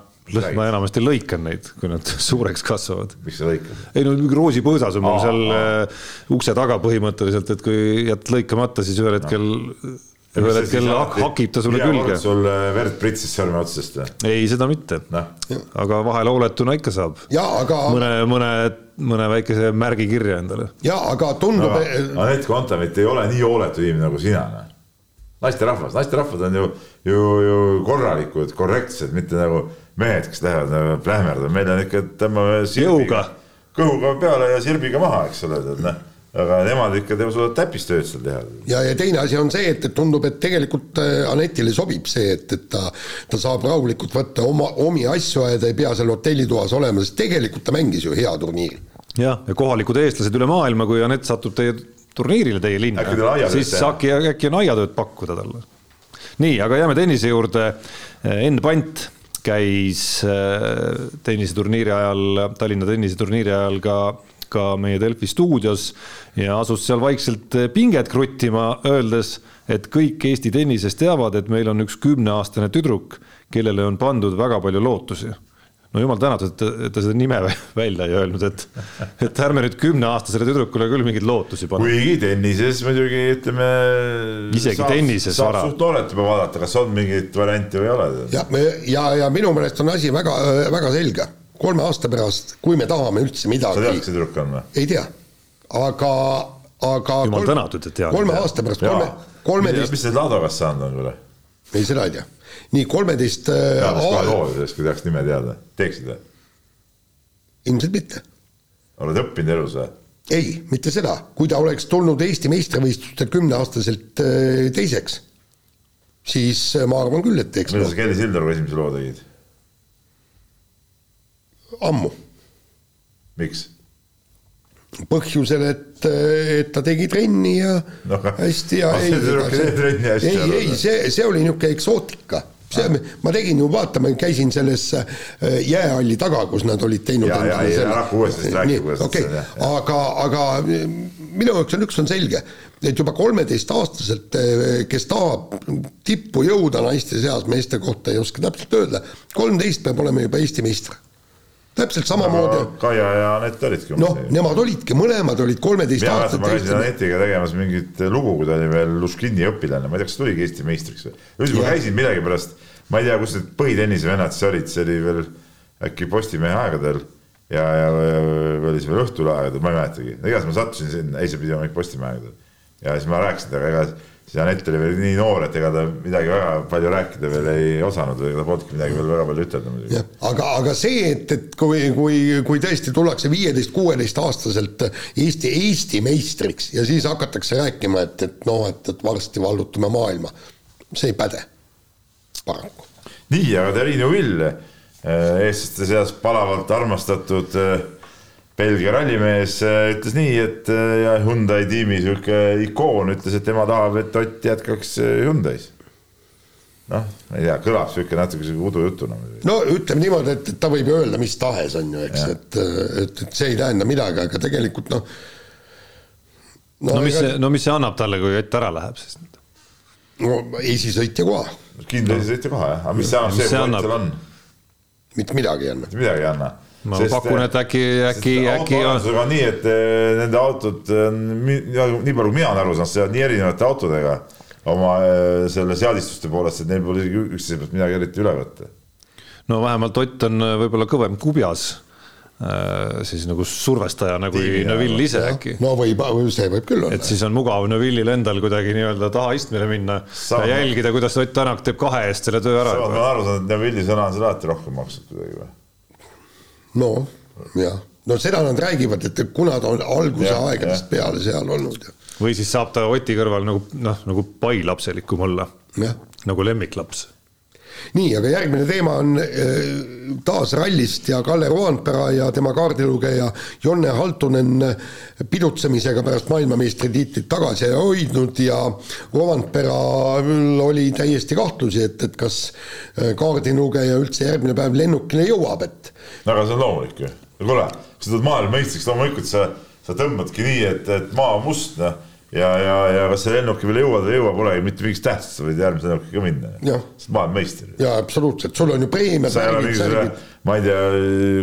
ma enamasti lõikan neid, kui nad suureks kasvavad. miks sa lõikad? ei no roosipõõsas on mul seal aa. Äh, ukse taga põhimõtteliselt, et kui jätad lõikamata, siis ühel hetkel no ühel hetkel hakib ta sulle külge. sul äh, verd pritsis sõrme otsast või? ei, seda mitte no.. aga vahel hooletuna ikka saab. Aga... mõne, mõne, mõne väikese märgi kirja endale. ja aga tundub no,. Anett Kontaveit ei ole nii hooletu inimene nagu sina. Noh. naisterahvas, naisterahvad on ju, ju, ju korralikud, korrektsed, mitte nagu mehed, kes lähevad nagu plähmerdama, meil on ikka, tõmbame jõuga kõhuga peale ja sirbiga maha, eks ole, tead noh aga nemad ikka teevad sulle täppistööd seal teha. ja, ja teine asi on see, et, et tundub, et tegelikult äh, Anetile sobib see, et, et ta, ta saab rahulikult võtta oma, omi asju ajada, ei pea seal hotellitoas olema, sest tegelikult ta mängis ju hea turniiri. jah, ja kohalikud eestlased üle maailma, kui Anett satub teie turniirile teie linna, siis äkki, äkki on aiatööd pakkuda talle. nii, aga jääme tennise juurde. Enn Pant käis äh, tenniseturniiri ajal, Tallinna tenniseturniiri ajal ka ka meie Delfi stuudios ja asus seal vaikselt pinget kruttima, öeldes, et kõik Eesti tennises teavad, et meil on üks kümneaastane tüdruk, kellele on pandud väga palju lootusi no jumal tänatud, et ta seda nime välja ei öelnud, et, et ärme nüüd kümneaastasele tüdrukule küll mingeid lootusi pane. kuigi tennises muidugi ütleme. isegi saab, tennises saab vara. suht noorelt juba vaadata, kas on mingeid variante või ei ole. ja, ja, ja minu meelest on asi väga, väga selge kolme aasta pärast, kui me tahame üldse midagi. sa tead, kes see tüdruk on või? ei tea, aga, aga. jumal tänatud, et tead. kolme aasta pärast, kolme, kolmeteist. mis see Ladogast saanud on kuule? ei, seda ei tea. nii kolmeteist. teadaks kohe hoovi sellest, kui tahaks nime teada, teeksid või? ilmselt mitte. oled õppinud elus või? ei, mitte seda, kui ta oleks tulnud Eesti meistrivõistlustel kümneaastaselt äh, teiseks, siis äh, ma arvan küll, et teeks. millal sa Kelly Sildaruga esimese loo tegid? Ammu. miks? põhjusel, et, et ta tegi trenni ja no, hästi ja ei, ei, ei, see, see oli niisugune eksootika see, ma tegin ju, vaata, ma käisin selles äh, jäähalli taga, kus nad olid teinud. ja, ja, ei, ära hakka uuesti rääkima, kuidas okay. see on. aga, aga minu jaoks on üks on selge, et juba kolmeteistaastaselt, äh, kes tahab tippu jõuda naiste seas, meeste kohta ei oska täpselt öelda, kolmteist peab olema juba Eesti meister täpselt samamoodi. Kaia ja Anett olidki. noh, nemad olidki, mõlemad olid kolmeteist aastat. ma käisin Anetiga tegemas mingit lugu, kui ta oli veel Luškini õpilane, ma ei tea, kas tuligi Eesti meistriks või. ühesõnaga ma käisin millegipärast, ma ei tea, kus need põhitennise vennad siis olid, see oli veel äkki Postimehe aegadel ja, ja, ja oli see veel Õhtulehe aegadel, ma ei mäletagi. igatahes ma sattusin sinna, ei see pidi olema ikka Postimehe aegadel. ja siis ma rääkisin temaga, ega siis Anett oli veel nii noor, et ega ta midagi väga palju rääkida veel ei osanud, ega ta polnudki midagi veel väga palju ütelda muidugi. aga, aga see, et, et kui, kui, kui tõesti tullakse viieteist, kuueteist aastaselt Eesti, Eesti meistriks ja siis hakatakse rääkima, et, et noh, et, et varsti vallutame maailma, see ei päde, paraku. nii, aga Triinu Vill, eestlaste seas palavalt armastatud äh, Belgia rallimees ütles nii, et ja Hyundai tiimi sihuke ikoon ütles, et tema tahab, et Ott jätkaks Hyundai's noh, ma ei tea, kõlab sihuke natuke sihuke udujutuna. no ütleme niimoodi, et ta võib ju öelda mis tahes, on ju, eks, et, et, et see ei tähenda midagi, aga tegelikult noh. no, no mis ega... see, no mis see annab talle, kui Ott ära läheb siis? no esisõitja koha. kindla esisõitja koha jah, aga mis see annab, see, kui Ott seal on? mitte midagi ei anna. mitte midagi ei anna ma sest, pakun, et äkki, äkki, äkki on. on nii, et eh, nende autod on nii palju, kui mina olen aru saanud, sõidavad nii erinevate autodega oma selle seadistuste poolest, et neil pole isegi üksteise pealt midagi eriti üle võtta. no vähemalt Ott on võib-olla kõvem kubjas siis nagu survestajana kui Neville ise äkki. no võib, see võib küll olla. et siis on mugav Neville'il endal kuidagi nii-öelda tahaistmele minna Sama. ja jälgida, kuidas Ott Tänak teeb kahe eest selle töö ära. ma olen aru saanud, et Neville'i sõna on seda alati rohkem maksnud kuidagi või? No jah, no seda nad räägivad, et kuna ta on alguse ja, aegadest ja. peale seal olnud või siis saab ta Oti kõrval nagu noh, nagu pailapselikum olla. nagu lemmiklaps nii, aga järgmine teema on äh, taas rallist ja Kalle Roandpera ja tema kaardilugeja Jonne Haltunen pidutsemisega pärast maailmameistritiitlit tagasi hoidnud ja Roandperal oli täiesti kahtlusi, et, et kas äh, kaardilugeja üldse järgmine päev lennukile jõuab, et. Aga see on loomulik ju, kuule, kui sa tuled maailmameistriks, loomulikult sa, sa tõmbadki nii, et, et maa on must, noh ja, ja, ja kas see lennuk veel jõuad või ei jõua, polegi mitte mingit tähtsust, sa võid järgmise lennukiga minna. sa oled maailmameister. jaa, absoluutselt, sul on ju preemiad. sa ei ole mingisugune, ma ei tea,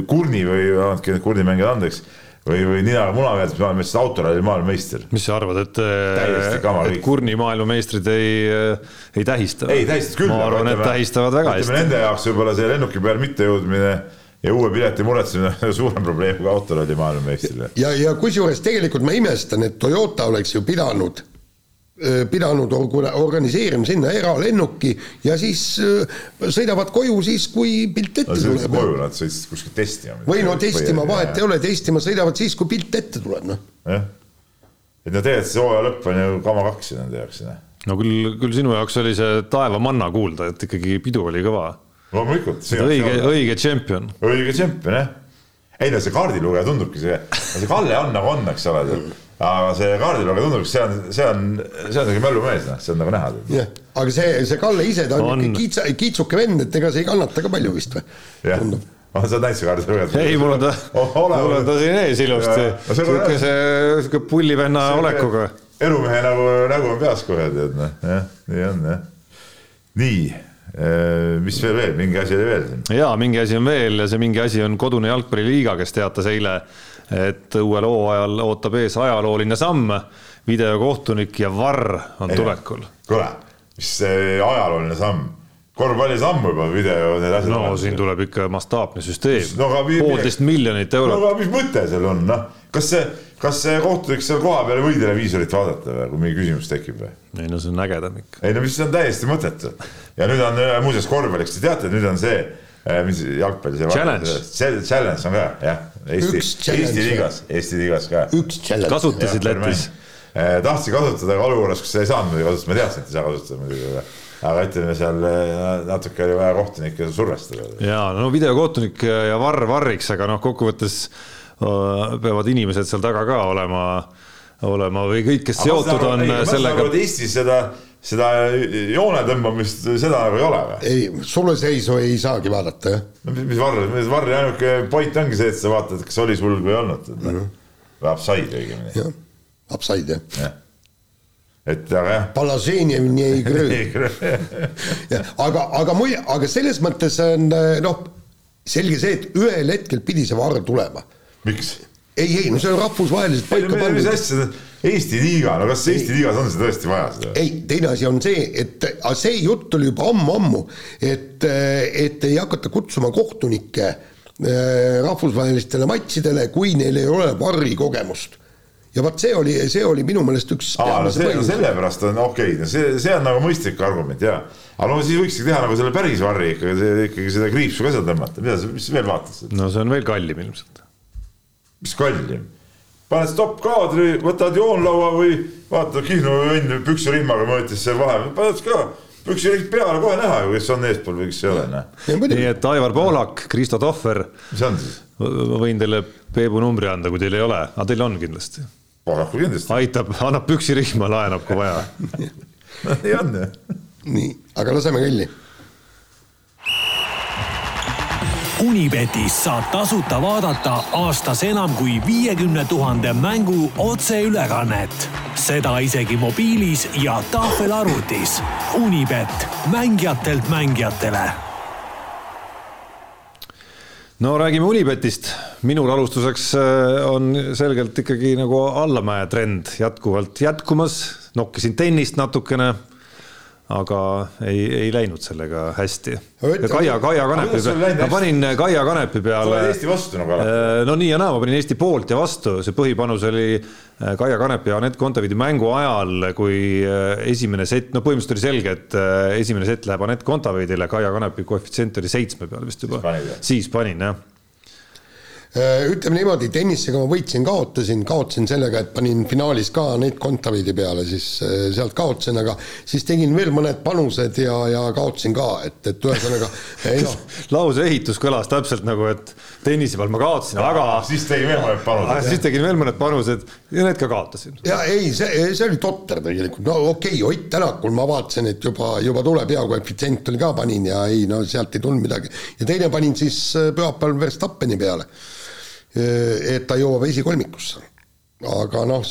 kurni või, andke need kurnimängijad andeks või, või ninaga muna pealt maailmameister, autoralli maailmameister. mis sa arvad, et, et kurni maailmameistrid ei, ei tähista? ei tähista küll. ma arvan, et tähistavad väga hästi. Nende jaoks võib-olla see lennuki peale mittejõudmine ja uue pileti muretsemine on suurem probleem kui autoralli maailmameistrile. ja, ja kusjuures tegelikult ma imestan, et Toyota oleks ju pidanud pidanud organiseerima sinna eralennuki ja siis sõidavad koju siis, kui pilt ette no, tuleb. koju, nad sõitsid kuskil testima. või no testima, vahet ei ole, testima sõidavad siis, kui pilt ette tuleb, noh. jah, et no tegelikult see hooaja lõpp on ju kama kaks nende jaoks, noh. no küll, küll sinu jaoks oli see taevamanna kuulda, et ikkagi pidu oli kõva loomulikult. õige, õige tšempion. õige tšempion jah. ei no see kaardilugeja tundubki see, see Kalle on nagu on, eks ole. aga see kaardilugeja tundub, see on, see on, see on nagu mällumees, noh, see on nagu näha. jah, aga see, see Kalle ise, ta on, on. kiitsa, kiitsuke vend, et ega see ei kannata ka palju vist või? tundub on sa näinud seda kaardilugejat? ei, mul on ta oh,, mul on ta siin ees ilusti. see, sihuke pullivenna olekuga. elumehe nagu, nägu on peas kohe, tead noh, jah, nii on jah. nii mis veel veel, mingi asi oli veel siin? jaa, mingi asi on veel ja see mingi asi on kodune jalgpalliliiga, kes teatas eile, et uuel hooajal ootab ees ajalooline samm, videokohtunik ja varr on Ei, tulekul. kuule, mis see ajalooline samm? korvpallis ammu juba video need asjad. no siin tuleb ikka mastaapne süsteem no,, poolteist miljonit eurot. no aga mis mõte seal on, noh, kas see kas see kohtunik seal kohapeal ei või televiisorit vaadata või, kui mingi küsimus tekib või? ei no see on ägedam ikka. ei no mis on täiesti mõttetu. ja nüüd on äh, muuseas korvpalliks, te teate, nüüd on see, äh, mis jalgpalli see challenge, challenge on ka jah, Eesti, Eesti liigas, Eesti liigas ka. üks challenge. kasutasid Lätis? Äh, tahtsin kasutada, aga olukorras, kus sa ei saanud muidugi kasutada, ma teadsin, et ei saa kasutada muidugi, aga ütleme seal natuke oli vaja kohtunikke survestada. ja no videokohtunik ja varr varriks, aga noh, kokkuvõttes peavad inimesed seal taga ka olema, olema või kõik, kes aga seotud on ei, sellega. Eestis seda, seda joone tõmbamist, seda nagu ei ole või? ei, suluseisu ei saagi vaadata, jah. no mis, mis varr, mis varri ainuke point ongi see, et sa vaatad, kas oli sulg või ei olnud mm. -hmm. või upside õigemini. jah, upside jah ja. et aga jah. Palaženjevni ei kröö. aga, aga muide, aga selles mõttes on noh, selge see, et ühel hetkel pidi see varr tulema miks? ei, ei, no see on rahvusvaheliselt paika pandud. mis asja, Eesti liiga, no kas Eesti liigas on see tõesti vaja seda? ei, teine asi on see, et aga see jutt oli juba ammu-ammu, et, et ei hakata kutsuma kohtunikke äh, rahvusvahelistele matšidele, kui neil ei ole varri kogemust ja vot see oli, see oli minu meelest üks Aa, no see, sellepärast on okei okay,, see, see on nagu mõistlik argument ja aga no siis võikski teha nagu selle päris varri ikkagi, ikkagi seda kriipsu ka seal tõmmata, mida sa, mis sa veel vaatasid? no see on veel kallim ilmselt mis kallim. paned stopp-kaadri, võtad joonlaua või vaata, Kihnu õnn püksirihmaga mõõtis seal vahe, paned ka püksiriht peale, kohe näha ju, kes on eespool või kes ei ole, noh. nii et Aivar Poolak, Kristo Tohver. mis on siis? ma võin teile Peebu numbri anda, kui teil ei ole, aga teil on kindlasti. kindlasti. aitab, annab püksirihma, laenab, kui vaja nii on ju. nii, aga laseme kõlli Unibetis saab tasuta vaadata aastas enam kui viiekümne tuhande mängu otseülekannet. seda isegi mobiilis ja tahvelarvutis. Unibet, mängijatelt mängijatele. no räägime Unibetist. minul alustuseks äh, on selgelt ikkagi nagu allamäe trend jätkuvalt jätkumas. nokkisin tennist natukene aga ei, ei läinud sellega hästi. Kaia, Kaia Kanepi peale, ma panin Kaia Kanepi peale. sa oled Eesti vastu nagu alati. Äh, no nii ja naa, ma panin Eesti poolt ja vastu, see põhipanus oli äh, Kaia Kanepi ja Anett Kontaveidi mängu ajal, kui äh, esimene sett, no põhimõtteliselt oli selge, et esimene sett läheb Anett Kontaveidile, Kaia Kanepi koefitsient oli seitsme peal vist juba. siis panin jah ütleme niimoodi, tennisega ma võitsin, kaotasin, kaotasin sellega, et panin finaalis ka neid Kontaveidi peale, siis äh, sealt kaotasin, aga siis tegin veel mõned panused ja, ja kaotasin ka, et, et ühesõnaga no. lause ehitus kõlas täpselt nagu, et tennise peal ma kaotasin, aga siis tegin veel mõned panused. siis tegin veel mõned panused ja need ka kaotasin. ja ei, see, see oli totter tegelikult, no okei okay,, Ott Tänakul ma vaatasin, et juba, juba tuleb hea koefitsient oli ka, panin ja ei no sealt ei tulnud midagi. ja teine panin siis äh, pühapäeval Verstappeni peale et ta jõuab esikolmikusse. aga noh,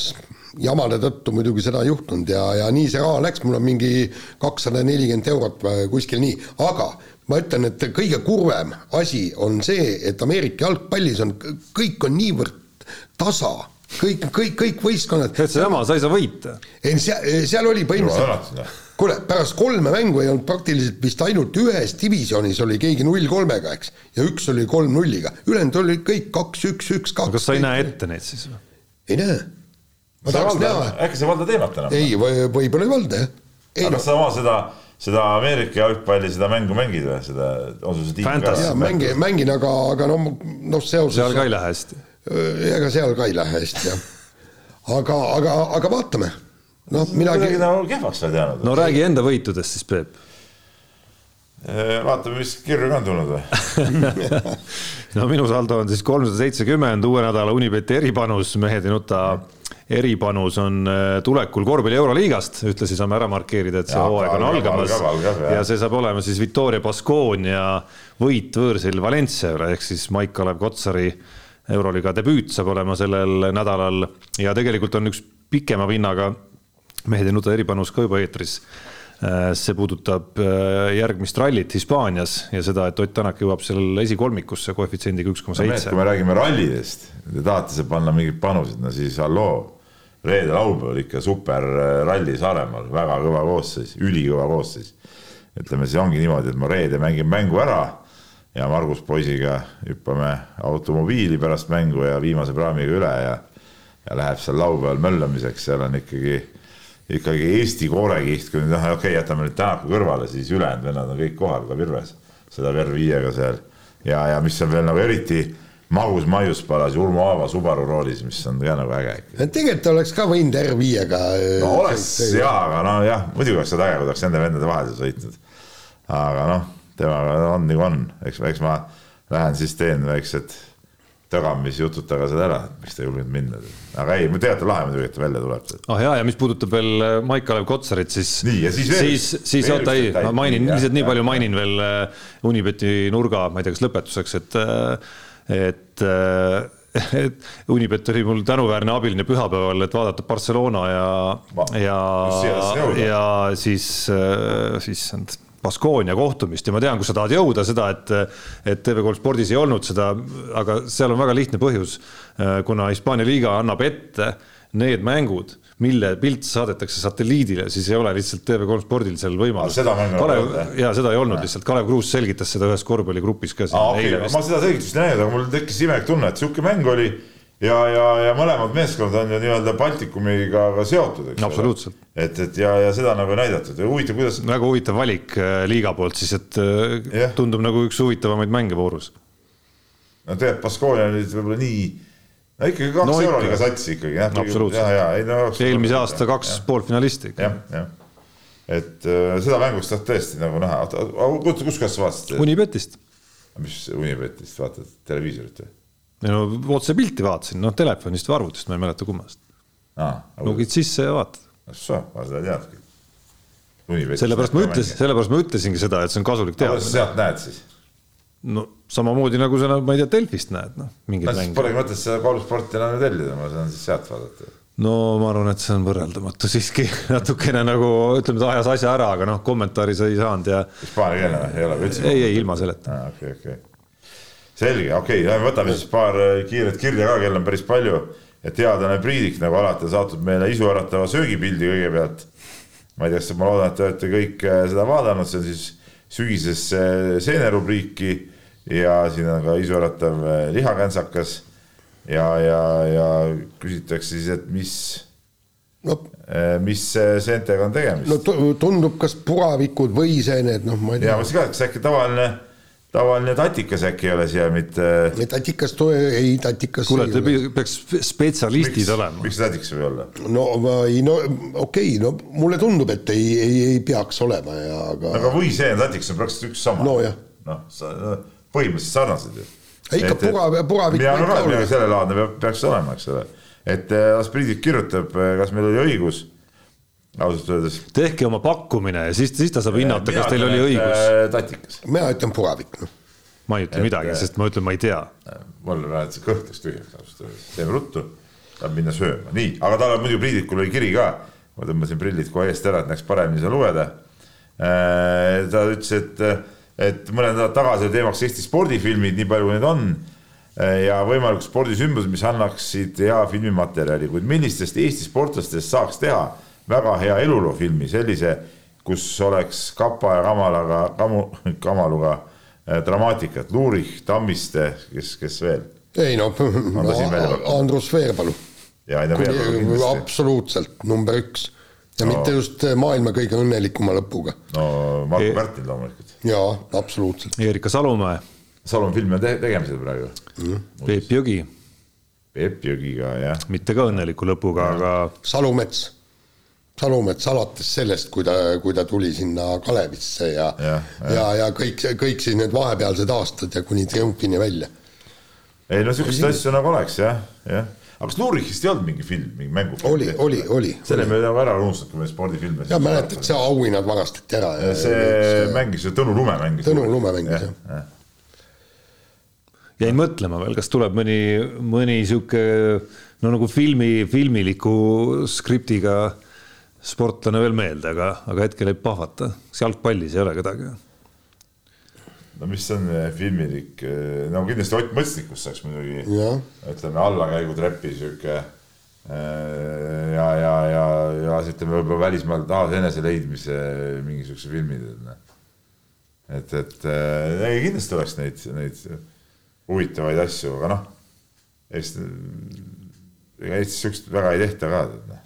jamade tõttu muidugi seda ei juhtunud ja, ja nii see raha läks, mul on mingi kakssada nelikümmend eurot kuskil nii, aga ma ütlen, et kõige kurvem asi on see, et Ameerika jalgpallis on, kõik on niivõrd tasa kõik, kõik, kõik võistkonnad. tead see jama, sa ei saa võita. ei, seal, seal oli põhimõtteliselt kuule, pärast kolme mängu ei olnud praktiliselt vist ainult ühes divisjonis oli keegi null kolmega, eks, ja üks oli kolm nulliga, ülejäänud olid kõik kaks, üks, üks, kaks. kas sa ei näe ette neid siis või? ei näe. ma tahaks näha. äkki sa ei valda teemat enam? ei, võib-olla ei valda, jah. aga kas sa oma seda, seda Ameerika jalgpalli, seda mängu mängid või, seda, on sul see tiim ka? jaa, mängin, mängin, aga, aga noh, noh seoses seal ka ei lähe hästi? ega seal ka ei lähe hästi, jah. aga, aga, aga vaatame noh, midagi. nagu kehvaks sa teanud. no räägi enda võitudest siis, Peep. Äh, vaatame, mis kirju ka on tulnud või? No minu saldo on siis kolmsada seitsekümmend, uue nädala Unibeti eripanus, mehed ei nuta. Eripanus on äh, tulekul korvpalli Euroliigast, ühtlasi saame ära markeerida, et see hooaeg on algamas. algab, algab, ja see saab olema siis Victoria Baskonia võit võõrsil Valencia üle. Ehk siis Maik-Kalev Kotsari Euroliiga debüüt saab olema sellel nädalal. Ja tegelikult on üks pikema vinnaga mehed ei nuta eripanus ka juba eetris. Äh, see puudutab äh, järgmist rallit Hispaanias ja seda, et Ott Tänak jõuab seal esikolmikusse koefitsiendiga üks koma seitse. kui me räägime rallidest, te tahate seal panna mingeid panuseid, no siis halloo. reede-laupäeval ikka super äh, ralli Saaremaal, väga kõva koosseis, ülikõva koosseis. ütleme, siis ongi niimoodi, et ma reede mängin mängu ära ja Margus poisiga hüppame automobiili pärast mängu ja viimase praamiga üle ja ja läheb seal laupäeval möllamiseks, seal on ikkagi ikkagi Eesti koorekiht, kui nüüd noh, okei okay,, jätame nüüd Tänaku kõrvale, siis ülejäänud vennad on kõik kohal ka Virves, seda Verv viiega seal. ja, ja mis on veel nagu eriti magus maiuspalas Urmo Aava Subaru roolis, mis on ka nagu äge. tegelikult oleks ka võinud R5-ga. no oleks jaa, aga no jah, muidugi oleks seda äge, kui oleks nende vendade vahel sõitnud. aga noh, temaga on nagu on, eks, eks ma lähen siis teen väiksed tagamisjutud tagasi ära, miks ta ei julgenud minna. aga ei, tegelikult lahe muidugi, et ta välja tuleb. ah oh, ja, ja mis puudutab veel äh, Maik-Kalev Kotsarit, siis. nii ja siis veel. siis, siis oota ei, ma mainin, lihtsalt nii palju mainin veel äh, Unibeti nurga, ma ei tea, kas lõpetuseks, et, äh, et et Unibet oli mul tänuväärne abiline pühapäeval, et vaadata Barcelona ja, ja, ja siis, siis Baskonia kohtumist ja ma tean, kus sa tahad jõuda, seda, et, et TV3 spordis ei olnud seda, aga seal on väga lihtne põhjus. kuna Hispaania liiga annab ette need mängud, mille pilt saadetakse satelliidile, siis ei ole lihtsalt TV3 spordil seal võimalust. Kalev, ja seda ei olnud lihtsalt, Kalev Kruus selgitas seda ühes korvpalligrupis ka. Okay, ma seda selgitust ei näinud, aga mul tekkis imelik tunne, et sihuke mäng oli ja, ja, ja mõlemad meeskonnad on ju nii-öelda Baltikumiga ka seotud, eks absoluutselt. et, et ja, ja seda nagu ei näidatud ja huvitav, kuidas. väga huvitav valik äh, liiga poolt siis, et yeah. tundub nagu üks huvitavamaid mänge voorus. no tegelikult Baskonia oli võib-olla nii, no ikkagi kaks no, euroliiga satsi ikkagi jah. absoluutselt. No, eelmise aasta kaks poolfinalisti. jah, jah et äh, seda mängust tahtnud tõesti nagu näha, kus, kus kohas sa vaatasid? Unibetist. mis Unibetist vaatad, televiisorit või? No otsepilti vaatasin, noh telefonist või arvutist, ma ei mäleta kummast. nugid sisse ja vaatad. sa, ma seda teadki. sellepärast ma ütlesin, sellepärast ma ütlesingi seda, et see on kasulik teada. kuidas sa sealt näed siis? no samamoodi nagu sa, ma ei tea, Delfist näed, noh. polegi mõtet seda golfsporti enam tellida, ma saan siis sealt vaadata. no ma arvan, et see on võrreldamatu siiski natukene nagu ütleme, ta ajas asja ära, aga noh, kommentaari sa ei saanud ja. hispaaniakeelne või, ei ole üldse? ei, ei ilma selleta. okei, okei. Selge, okei okay,, võtame siis paar äh, kiiret kirja ka, kell on päris palju. ja teadlane Priidik nagu alati on saatnud meile isuäratava söögipildi kõigepealt. ma ei tea, kas ma loodan, et te olete kõik äh, seda vaadanud, see on siis sügisesse seenerubriiki ja siin on ka isuäratav lihakäntsakas ja, ja, ja küsitakse siis, et mis no, mis seentega on tegemist? no tundub, kas puravikud või seened, noh, ma ei tea. ja ma mõtlesin ka, et kas äkki tavaline, tavaline tatikas äkki ei ole siia mitte. tatikas, ei tatikas. kuule, te peaks spetsialistid miks, olema. miks tatikas ei või olla? no ei, no okei okay,, no mulle tundub, et ei, ei, ei peaks olema ja aga. aga võiseen ja tatikas on praktiliselt üks sama. noh, sa põhimõtteliselt sarnased ju. ikka pura, puravik. mina arvan ka, et midagi sellelaadne peaks olema, eks ole. et äh, Aspiriidid kirjutab, äh, kas meil oli õigus ausalt öeldes. tehke oma pakkumine ja siis, siis ta saab hinnata, kas teil oli õigus. Äh, tatikas. mina ütlen puravik, noh. ma ei ütle et, midagi, sest ma ütlen, ma ei tea. mul läheb see kõht läks tühjaks ausalt öeldes, teeme ruttu, tahab minna sööma, nii, aga tal on muidugi Priidikul oli kiri ka. ma tõmbasin prillid kohe eest ära, et näeks paremini seda lugeda. ta ütles, et et mõned nädalad tagasi oli teemaks Eesti spordifilmid, nii palju kui neid on ja võimalikud spordisündmused, mis annaksid hea filmimaterjali, kuid millistest Eesti sportlastest saaks teha väga hea eluloofilmi, sellise, kus oleks kapa ja kamalaga, kamu, kamaluga äh, dramaatikat, Luurich, Tammiste, kes, kes veel? ei no, no Andrus Veerpalu. absoluutselt number üks ja no. mitte just maailma kõige õnnelikuma lõpuga. no Marko e Pärtel loomulikult. jaa, absoluutselt. Erika Salumäe. Salumäe filmi on te tegemisel praegu mm.. Peep Jõgi. Peep Jõgi ka, jah. mitte ka õnneliku lõpuga, aga. Salumets. Salumets alates sellest, kui ta, kui ta tuli sinna Kalevisse ja, ja, ja, ja, ja kõik, kõik siis need vahepealsed aastad ja kuni triumfini välja. ei no siukseid asju nagu oleks jah, jah aga kas Lurichist ei olnud mingi film, mingi mängufilm? oli, oli, oli. selle me nagu ära unustanud, kui me spordifilme. ja mäletad, see auhinnad varastati ära. see see mängis ju, Tõnu Lume mängis. Tõnu Lume mängis jah ja. jäin mõtlema veel, kas tuleb mõni, mõni sihuke no nagu filmi, filmiliku skriptiga sportlane veel meelde, aga, aga hetkel ei pahvata. jalgpallis ei ole kedagi no mis on eh, filmilik, eh, no kindlasti Ott Mõstnikust saaks muidugi, ütleme allakäigutrepi sihuke eh, ja, ja, ja, ja ütleme võib-olla välismaal taas eneseleidmise mingisuguse filmi. et, et ei, kindlasti oleks neid, neid huvitavaid asju, aga noh, Eestis, ega Eestis siukest väga ei tehta ka.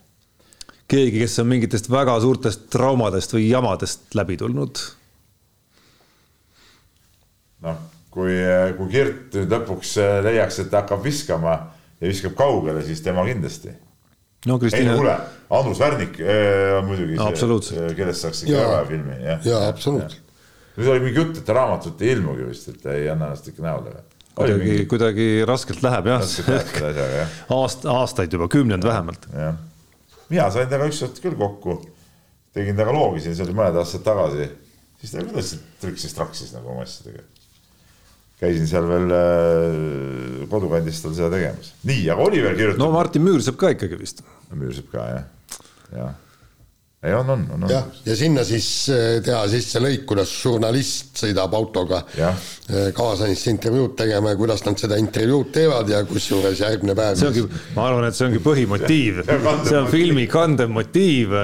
Keegi, kes on mingitest väga suurtest traumadest või jamadest läbi tulnud noh, kui, kui Kirt nüüd lõpuks äh, leiaks, et ta hakkab viskama ja viskab kaugele, siis tema kindlasti. no Kristina. ei kuule, Andrus Värnik äh, on muidugi no, see, äh, kellest saaks ikka väga hea filmi, jah. jaa, absoluutselt. nüüd oli mingi jutt, et ta raamatut ei ilmugi vist, et ta ei anna ennast ikka näole või? kuidagi mingi..., kuidagi raskelt läheb jah. aasta, aastaid juba, kümnend vähemalt. jah, mina sain temaga ükskord küll kokku, tegin temaga loogi siin, see oli mõned aastad tagasi, siis ta küll trüksis traksis nagu oma asjadega käisin seal veel äh, kodukandis tal seda tegemas. nii, aga Oliver kirjutab. no Martin Müürsepp ka ikkagi vist. Müürsepp ka jah, jah ei, on, on, on, jah, ja sinna siis eh, teha sisse lõik, kuidas žurnalist sõidab autoga eh, kaasanisse intervjuud tegema ja kuidas nad seda intervjuud teevad ja kusjuures järgmine päev. see ongi, ma arvan, et see ongi põhimotiiv, see on filmi kandev motiiv.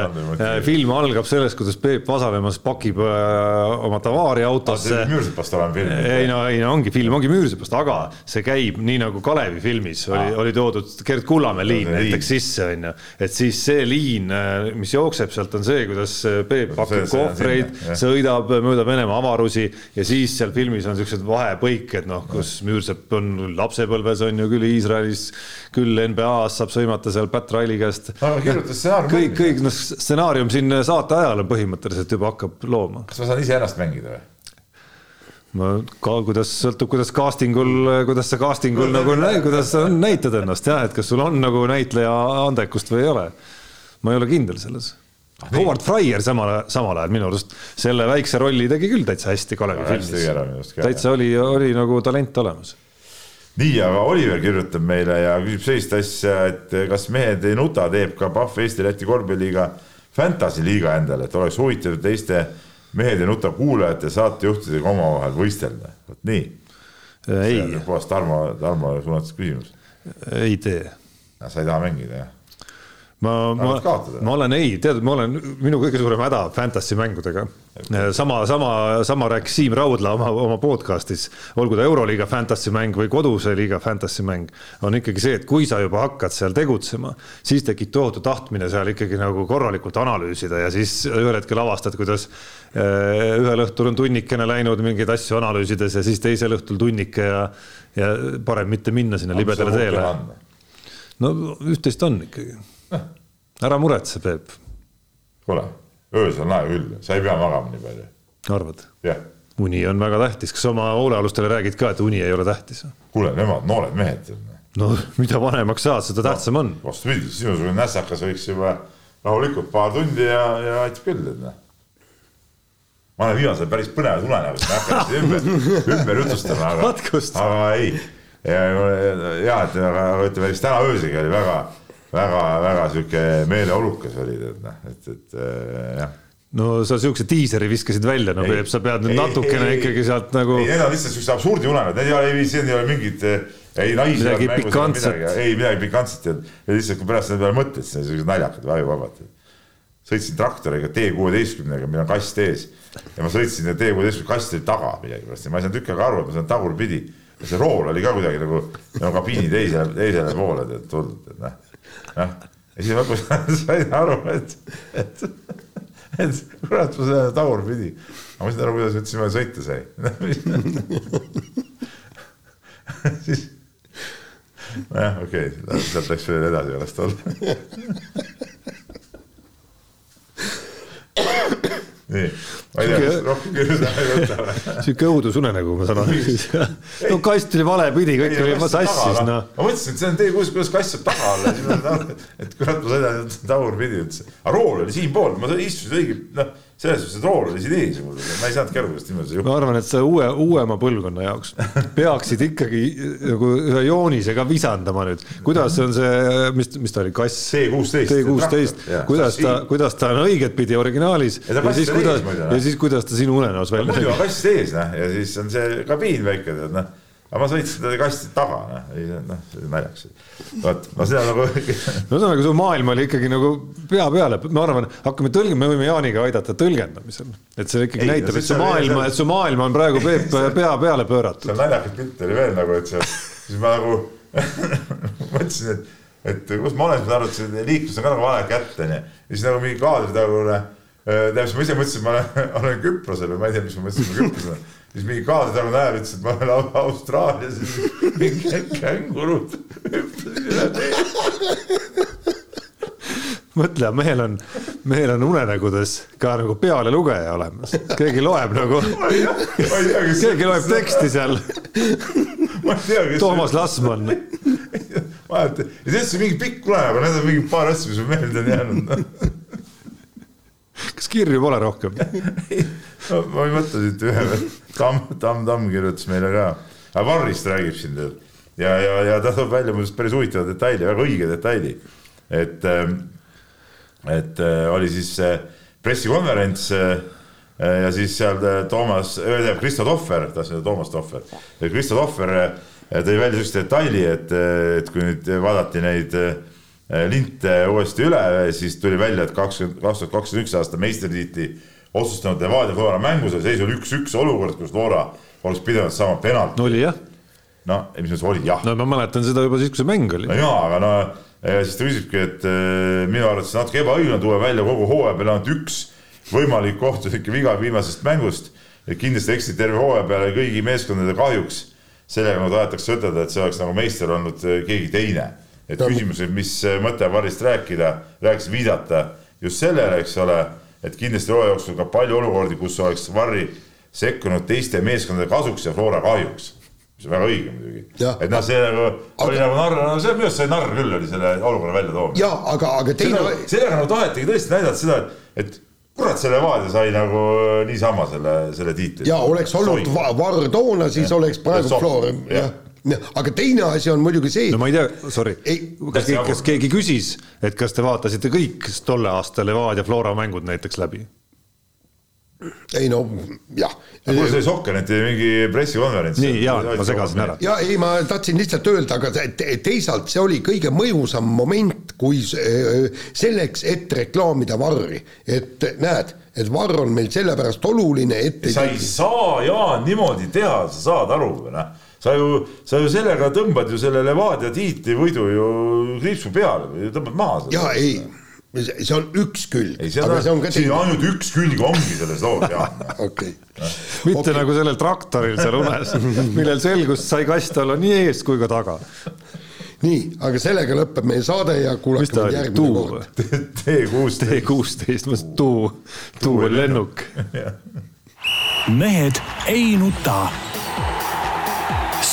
film algab sellest, kuidas Peep Vasalemmas pakib äh, oma tavaari autosse. Müürsepast olema film. ei no, ei no ongi film, ongi Müürsepast, aga see käib nii nagu Kalevi filmis oli, oli toodud Gerd Kullamäe liin näiteks sisse, on ju. et siis see liin, mis jookseb sealt sealt on see, kuidas Peep pakib kohvreid, sõidab mööda Venemaa avarusi ja siis seal filmis on siuksed vahepõiked, noh, kus Müürsepp on lapsepõlves on ju küll Iisraelis, küll NBA-s saab sõimata seal Pat Riley käest. kõik, kõik noh, stsenaarium siin saate ajal põhimõtteliselt juba hakkab looma. kas ma saan ise ennast mängida või? no ka kuidas sõltub, kuidas castingul, kuidas sa castingul nagu, kuidas sa näitad ennast jah, et kas sul on nagu näitleja andekust või ei ole. ma ei ole kindel selles. Howard Fryer samal, samal ajal minu arust selle väikse rolli tegi küll täitsa hästi Kalevi filmis. täitsa oli, oli nagu talent olemas nii, aga Oliver kirjutab meile ja küsib sellist asja, et kas mehed ei nuta, teeb ka Pahv Eesti-Läti korvpalliliiga Fantasy liiga endale, et oleks huvitav teiste mehed ei nuta kuulajate saatejuhtidega omavahel võistelda, vot nii. ei. puhas Tarmo, Tarmo suunatud küsimus. ei tee. sa ei taha mängida, jah? Ma, ma, ma olen ei, tead, ma olen, minu kõige suurem häda fantasy mängudega. sama, sama, sama rääkis Siim Raudla oma, oma podcast'is, olgu ta Euroliiga fantasy mäng või koduse liiga fantasy mäng, on ikkagi see, et kui sa juba hakkad seal tegutsema, siis tekib tohutu tahtmine seal ikkagi nagu korralikult analüüsida ja siis ühel hetkel avastad, kuidas eh, ühel õhtul on tunnikene läinud mingeid asju analüüsides ja siis teisel õhtul tunnike ja, ja parem mitte minna sinna libedale teele. no üht-teist on ikkagi ära muretse, Peep. kuule, öösel on aeg küll, sa ei pea magama nii palju. arvad? jah. uni on väga tähtis, kas oma hoolealustele räägid ka, et uni ei ole tähtis? kuule, nemad noored mehed. no mida vanemaks saad, seda no, tähtsam on. vastupidi, sinusugune nässakas võiks juba rahulikult paar tundi ja, ja aitab küll, et noh ma olen viimasel ajal päris ei hakka seda ümber, ümber jutustama, aga, aga ei. ja, ja et aga ütleme, siis täna öösel oli väga väga-väga sihuke meeleolukas olid, et noh, et, et äh, jah no sa siukse diiseri viskasid välja, no Peep, sa pead nüüd ei, natukene ei, ikkagi sealt nagu. ei, need on lihtsalt siuksed absurdi unenäod, need ei ole, siin ei ole mingit, ei naisi. midagi pikantset. ei, midagi pikantset ja lihtsalt kui pärast selle peale mõtled, siis on siuksed naljakad või ajuvabad. sõitsin traktoriga T kuueteistkümnega, meil on kast ees ja ma sõitsin ja T kuueteistkümne kast oli taga millegipärast ja ma ei saanud tükk aega aru, et ma saan tagurpidi. ja see rool oli ka kuidagi nagu, nagu kabiini teisele, teisele poole tulnud, et noh noh, ja siis lõpus sain aru, et, et, et kurat, ma sõidan tagurpidi. aga ma sain aru, kuidas üldse niimoodi sõita sai siis, nojah, okei okay,, sealt läks veel edasi, las ta olla nii, ma ei tea, rohkem kirjutada ei võta sihuke õudusunenägu, ma saan aru. no kast oli vale pidi, kõik oli sassis, noh. ma mõtlesin, et see on teie kuus, kuidas kass saab taga olla, siis ma et kurat, ma sõidan tagurpidi üldse. aga rool oli siinpool, ma istusin õige, noh selles suhtes, et rool oli siin ees mul, ma ei saanudki aru, kuidas niimoodi see juhtus. ma arvan, et sa uue, uuema põlvkonna jaoks peaksid ikkagi nagu ühe joonisega visandama nüüd, kuidas on see, mis, mis ta oli, kass? T kuusteist. T kuusteist, kuidas ta, kuidas ta on õiget pidi originaalis ja, ja siis kuidas, ja siis kuidas ta sinu unenäos välja näeb. muidu on kass ees, noh, ja siis on see kabiin väike, tead, noh aga ma sõitsin teda kasti taga, noh, ei noh, see oli naljakas. vot, ma seda nagu. no ühesõnaga, su maailm oli ikkagi nagu pea peale, ma arvan, hakkame tõlgima, me võime Jaaniga aidata tõlgendamisel. et see ikkagi ei, näitab, et su maailm, et su maailm on praegu Peep pea peale pööratud. seal naljakas pilt oli veel nagu, et see, siis ma nagu mõtlesin, et, et kus ma olen, siis ma arvasin, et liiklus on ka nagu vale kätte, onju. ja siis nagu mingi kaadri tagune, tähendab, siis ma ise mõtlesin, et ma olen, olen Küprosel või ma ei tea, mis ma mõtlesin, et ma Küprosel siis mingi kaadritagune näeb, ütles, et ma olen Austraalias, mingi kängurud hüppasid üle tee. mõtle, mehel on, mehel on unenägudes ka nagu pealelugeja olemas, keegi loeb nagu, keegi loeb teksti seal. Toomas Lasman. tea, ja see on mingi pikk unenägu, need on mingi paar asja, mis mul meelde on jäänud kas kirju pole rohkem no, ma ei mõtle siit ühe, Tamm, Tamm, Tamm kirjutas meile ka, Varrist räägib siin tead ja, ja, ja ta toob välja muuseas päris huvitava detaili, väga õige detaili, et, ähm, et äh, oli siis äh, pressikonverents äh, ja siis seal Toomas, tähendab Kristo Tohver, tahtsin öelda Toomas Tohver, Kristo Tohver tõi välja niisuguse detaili, et, et kui nüüd vaadati neid linte uuesti üle, siis tuli välja, et kakskümmend, kaks tuhat kakskümmend üks aasta meistritiitli otsustanud Levadia Flora mängus oli seis oli üks-üks olukord, kus Flora oleks pidanud saama penalti. oli jah. noh, mis mõttes oli jah. no ma mäletan seda juba siis, kui see mäng oli. no jaa, aga no siis ta küsibki, et äh, minu arvates natuke ebaõiglane tuua välja kogu hooaja peale ainult üks võimalik kohtunike viga viimasest mängust. et kindlasti eksiti terve hooaja peale kõigi meeskondade kahjuks. sellega nagu tahetakse ütelda, et see oleks nagu meister olnud äh, keegi teine. et küsimus, et mis mõte Varrist rääkida, rääkis viidata just sellele, eks ole et kindlasti hooaja jooksul ka palju olukordi, kus oleks Varri sekkunud teiste meeskondade kasuks ja Flora kahjuks mis on väga õige muidugi. et noh, see nagu aga... oli nagu narr, no see minu arust sai narr küll oli selle olukorra välja toomine. ja aga, aga teine. sellega nagu tahetigi tõesti näidata seda, et, et kurat, see Levadia sai nagu niisama selle, selle tiitli. ja oleks olnud Varr toona, siis ja. oleks praegu Flora, jah aga teine asi on muidugi see. no ma ei tea, sorry, kas, kas keegi küsis, et kas te vaatasite kõik tolle aasta Levadia Flora mängud näiteks läbi? ei no jah. mul oli Sokkeneti mingi pressikonverents. nii, jaa, ma segasin ära. ja ei, ma tahtsin lihtsalt öelda, aga teisalt see oli kõige mõjusam moment, kui selleks, et reklaamida Varri, et näed, et Varr on meil sellepärast oluline, et sa ei saa, Jaan, niimoodi teha, sa saad aru või noh sa ju, sa ju sellega tõmbad ju selle Levadia tiitlivõidu ju kriipsu peale või tõmbad maha. jaa, ei see on üks külg. see on, see on, ainult üks külg ongi selles loos, Jaan. okei. mitte okay. nagu sellel traktoril seal unes, millel selgus, sai kast olla nii ees kui ka taga. nii, aga sellega lõpeb meie saade ja kuulake meid järgmine kord. T kuusteist. T kuusteist, ma mõtlesin tuu, tuu on lennuk. mehed ei nuta.